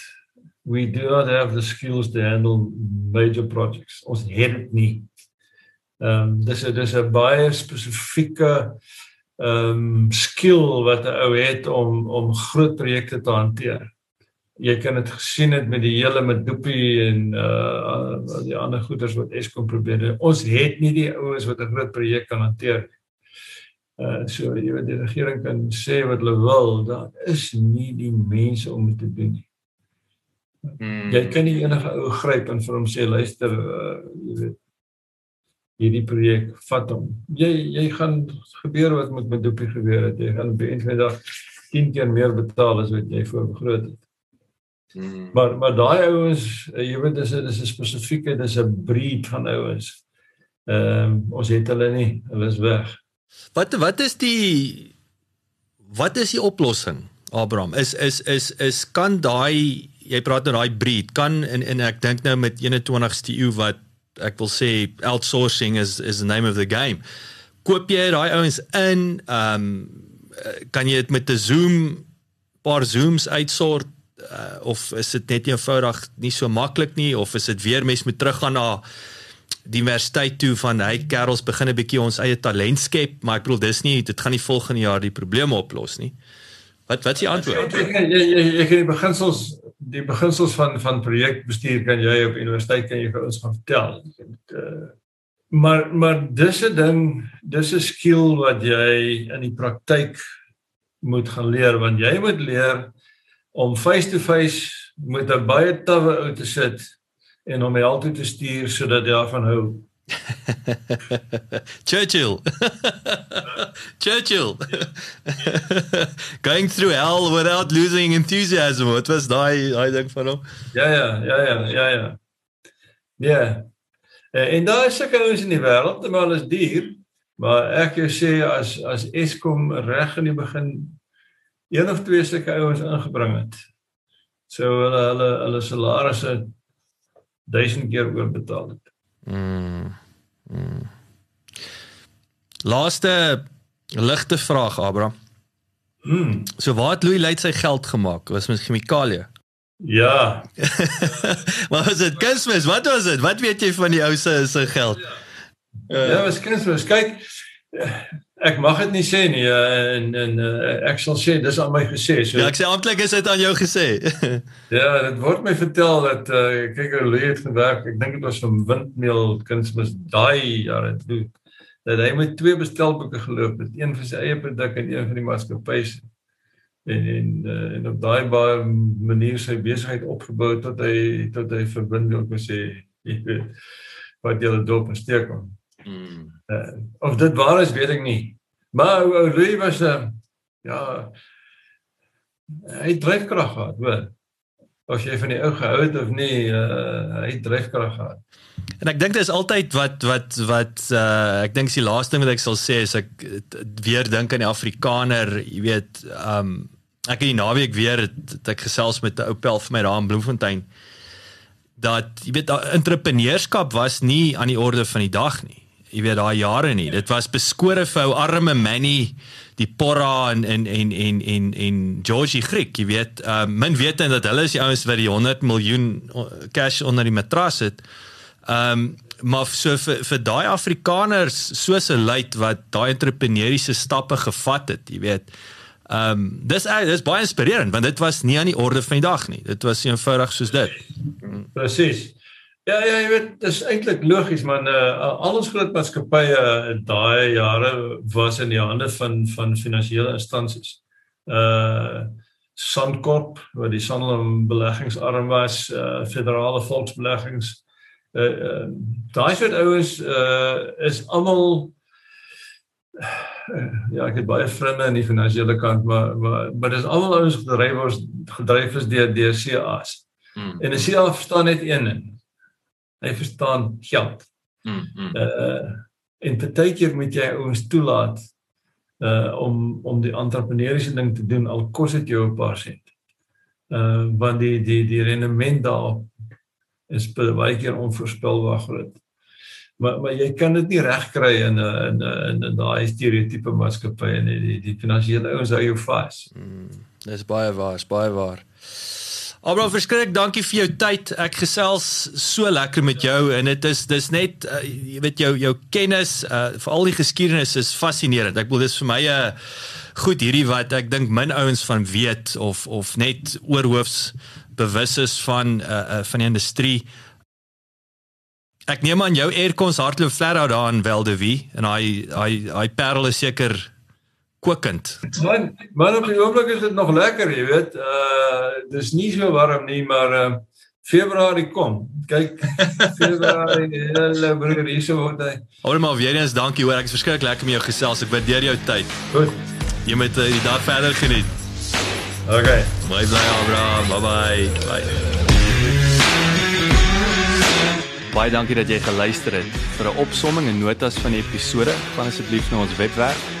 we do not have the skills to handle major projects. Ons het dit nie. Ehm um, dis 'n dis 'n baie spesifieke ehm um, skill wat 'n ou het om om groot projekte te hanteer. Jy kan dit gesien het met die hele Medupi en uh die ander goeders wat Eskom probeer doen. Ons het nie die ouens wat 'n groot projek kan hanteer. Uh so jy weet die regering kan sê wat hulle wil, daar is nie die mense om dit te doen nie. Mm. Jy kan nie enige ou gryp en vir hom sê luister uh, jy weet hierdie projek vat hom. Jy jy gaan gebeur wat met Medupi gebeur het. Jy gaan op die einde van die dag 10 keer meer betaal as wat jy voorbegroot het. Mm. Maar maar daai ouens, uh, jy weet dis 'n dis 'n spesifieke dis 'n breed van ouens. Ehm um, ons het hulle nie, hulle is weg. Wat wat is die wat is die oplossing? Abraham, is is is is kan daai jy praat oor daai breed kan en en ek dink nou met 21ste eeu wat ek wil sê outsourcing is is the name of the game. Koop jy daai ouens in, ehm um, kan jy dit met 'n Zoom paar Zooms uitsort uh, of is dit net eenvoudig nie so maklik nie of is dit weer mens moet teruggaan na die universiteit toe van hy kerels begin 'n bietjie ons eie talent skep, maar ek bedoel dis nie dit gaan nie volgende jaar die probleme oplos nie. Wat wat is die antwoord? Jy jy, jy kan die beginsels die beginsels van van projekbestuur kan jy op universiteit kan jy vir ons gaan vertel. Uh, maar maar dis 'n ding, dis 'n skill wat jy in die praktyk moet gaan leer want jy moet leer om face to face met 'n baie tawwe ou te sit en hom help toe te stuur sodat hy daarvan hou. *laughs* Churchill. *laughs* Churchill. *laughs* Going through hell without losing enthusiasm. Wat was daai daai ding van hom? Ja ja, ja ja, ja ja. Ja. Eh, En daar is sulke ouens in die wêreld, maar hulle is duur. Maar ek jou sê as as Eskom reg in die begin een of twee sulke ouens ingebring het, sou hulle hulle hulle salarisse duisend keer oorbetaal het. Mm. mm. Laaste ligte vraag Abraham. Hmm. So waar het Louis Luyt sy geld gemaak? Was met chemikalie. Ja, *laughs* Wat was dit? Kunsmis, wat was dit? Wat weet jy van die ou se se geld? uh, ja, was kunsmis. Kyk, ek mag dit nie sê nie eh, en en uh, ek sal sê dis aan my gesê. So Ja, ek sê amptelik is dit aan jou gesê. *laughs* Ja, dit word my vertel dat uh, kyk hoe Louis het gewerk. Ek dink dit was van windmeel kunsmis daai jare toe. Dat hy met twee bestelboeke geloop het, een vir sy eie produk en een vir die maatskappy se. En en, uh, en op daai baie manier sy besigheid opgebou tot hy tot hy verbind ook sê jy *laughs* weet wat jy dop en steek hom. Mm. Uh, of dit waar is, weet ek nie. Maar ou ou Louis was 'n uh, ja hy het dryfkrag gehad, hoor. Of jy van die ou gehou het of nie, uh, hy het dryfkrag gehad. En ek dink dit is altyd wat wat wat uh ek dink is die laaste ding wat ek sal sê is ek weer dink aan die Afrikaner, jy weet, um ek in die naweek weer het, het ek gesels met 'n ou pel vir my daar in Bloemfontein dat jy weet entrepreneurskap was nie aan die orde van die dag nie. Jy weet daai jare nie. Dit was beskore vir ou arme Manny die Porra en en en en en en Georgie Griek, jy weet, uh, min weet dat hulle is die ouens wat die 100 miljoen cash onder die matras het. Ehm um, maar so vir vir daai Afrikaners soos 'n luit wat daai entrepreneursiese stappe gevat het, jy weet. Ehm um, dis dis baie inspirerend want dit was nie aan die orde van die dag nie. Dit was eenvoudig soos dit. Presies. Ja ja, jy weet, dis eintlik logies man, uh, al ons groot maatskappye uh, daai jare was in die hande van van finansiële instansies. Uh Sandkop, wat die Sanlam beleggingsarm was, uh Federale Volksbeleggings. Uh, uh daai soort ouens uh is almal ja, ek het baie vriende in die finansiële kant, maar maar, maar dis almal ouens gedryf word gedryf is deur deur CA's. Mm. En 'n CA verstaan net een ding. Hy verstaan geld. Mm. mm. Uh en partykeer moet jy ouens toelaat uh om om die entrepreneursiese ding te doen al kos dit jou 'n paar sent. Uh want die die die rendement daarop is baie keer onvoorspelbaar groot maar maar jy kan dit nie regkry in 'n in 'n in daai stereotipe maatskappy en die die, finansiële ouens hou jou vas. Mm, dis baie waar, baie waar. Abraham verskrik, dankie vir jou tyd. Ek gesels so lekker met jou en dit is dis net uh, jy weet jou jou kennis uh, vir al die geskiedenis is fascinerend. Ek bedoel dis vir my 'n uh, goed hierdie wat ek dink min ouens van weet of of net oorhoofs bewus is van uh, uh, van die industrie. Ek neem aan jou aircons hardloop flat out daar in Weldewie en hy hy hy parel is seker kokend. Man, man op die oomblik is dit nog lekker, jy weet. Uh dis nie so warm nie, maar uh Februarie kom. Kyk, *laughs* Februarie, hulle broer hier so word hy. Maar weer eens dankie hoor, ek is verskriklik lekker met jou gesels. Ek waardeer jou tyd. Goed. Jy moet uh, die dag verder geniet. Okay. Bye bye Abraham. Bye bye. Bye. Baie dankie dat jy geluister het. Vir 'n opsomming en notas van die episode, gaan asseblief na ons webwerf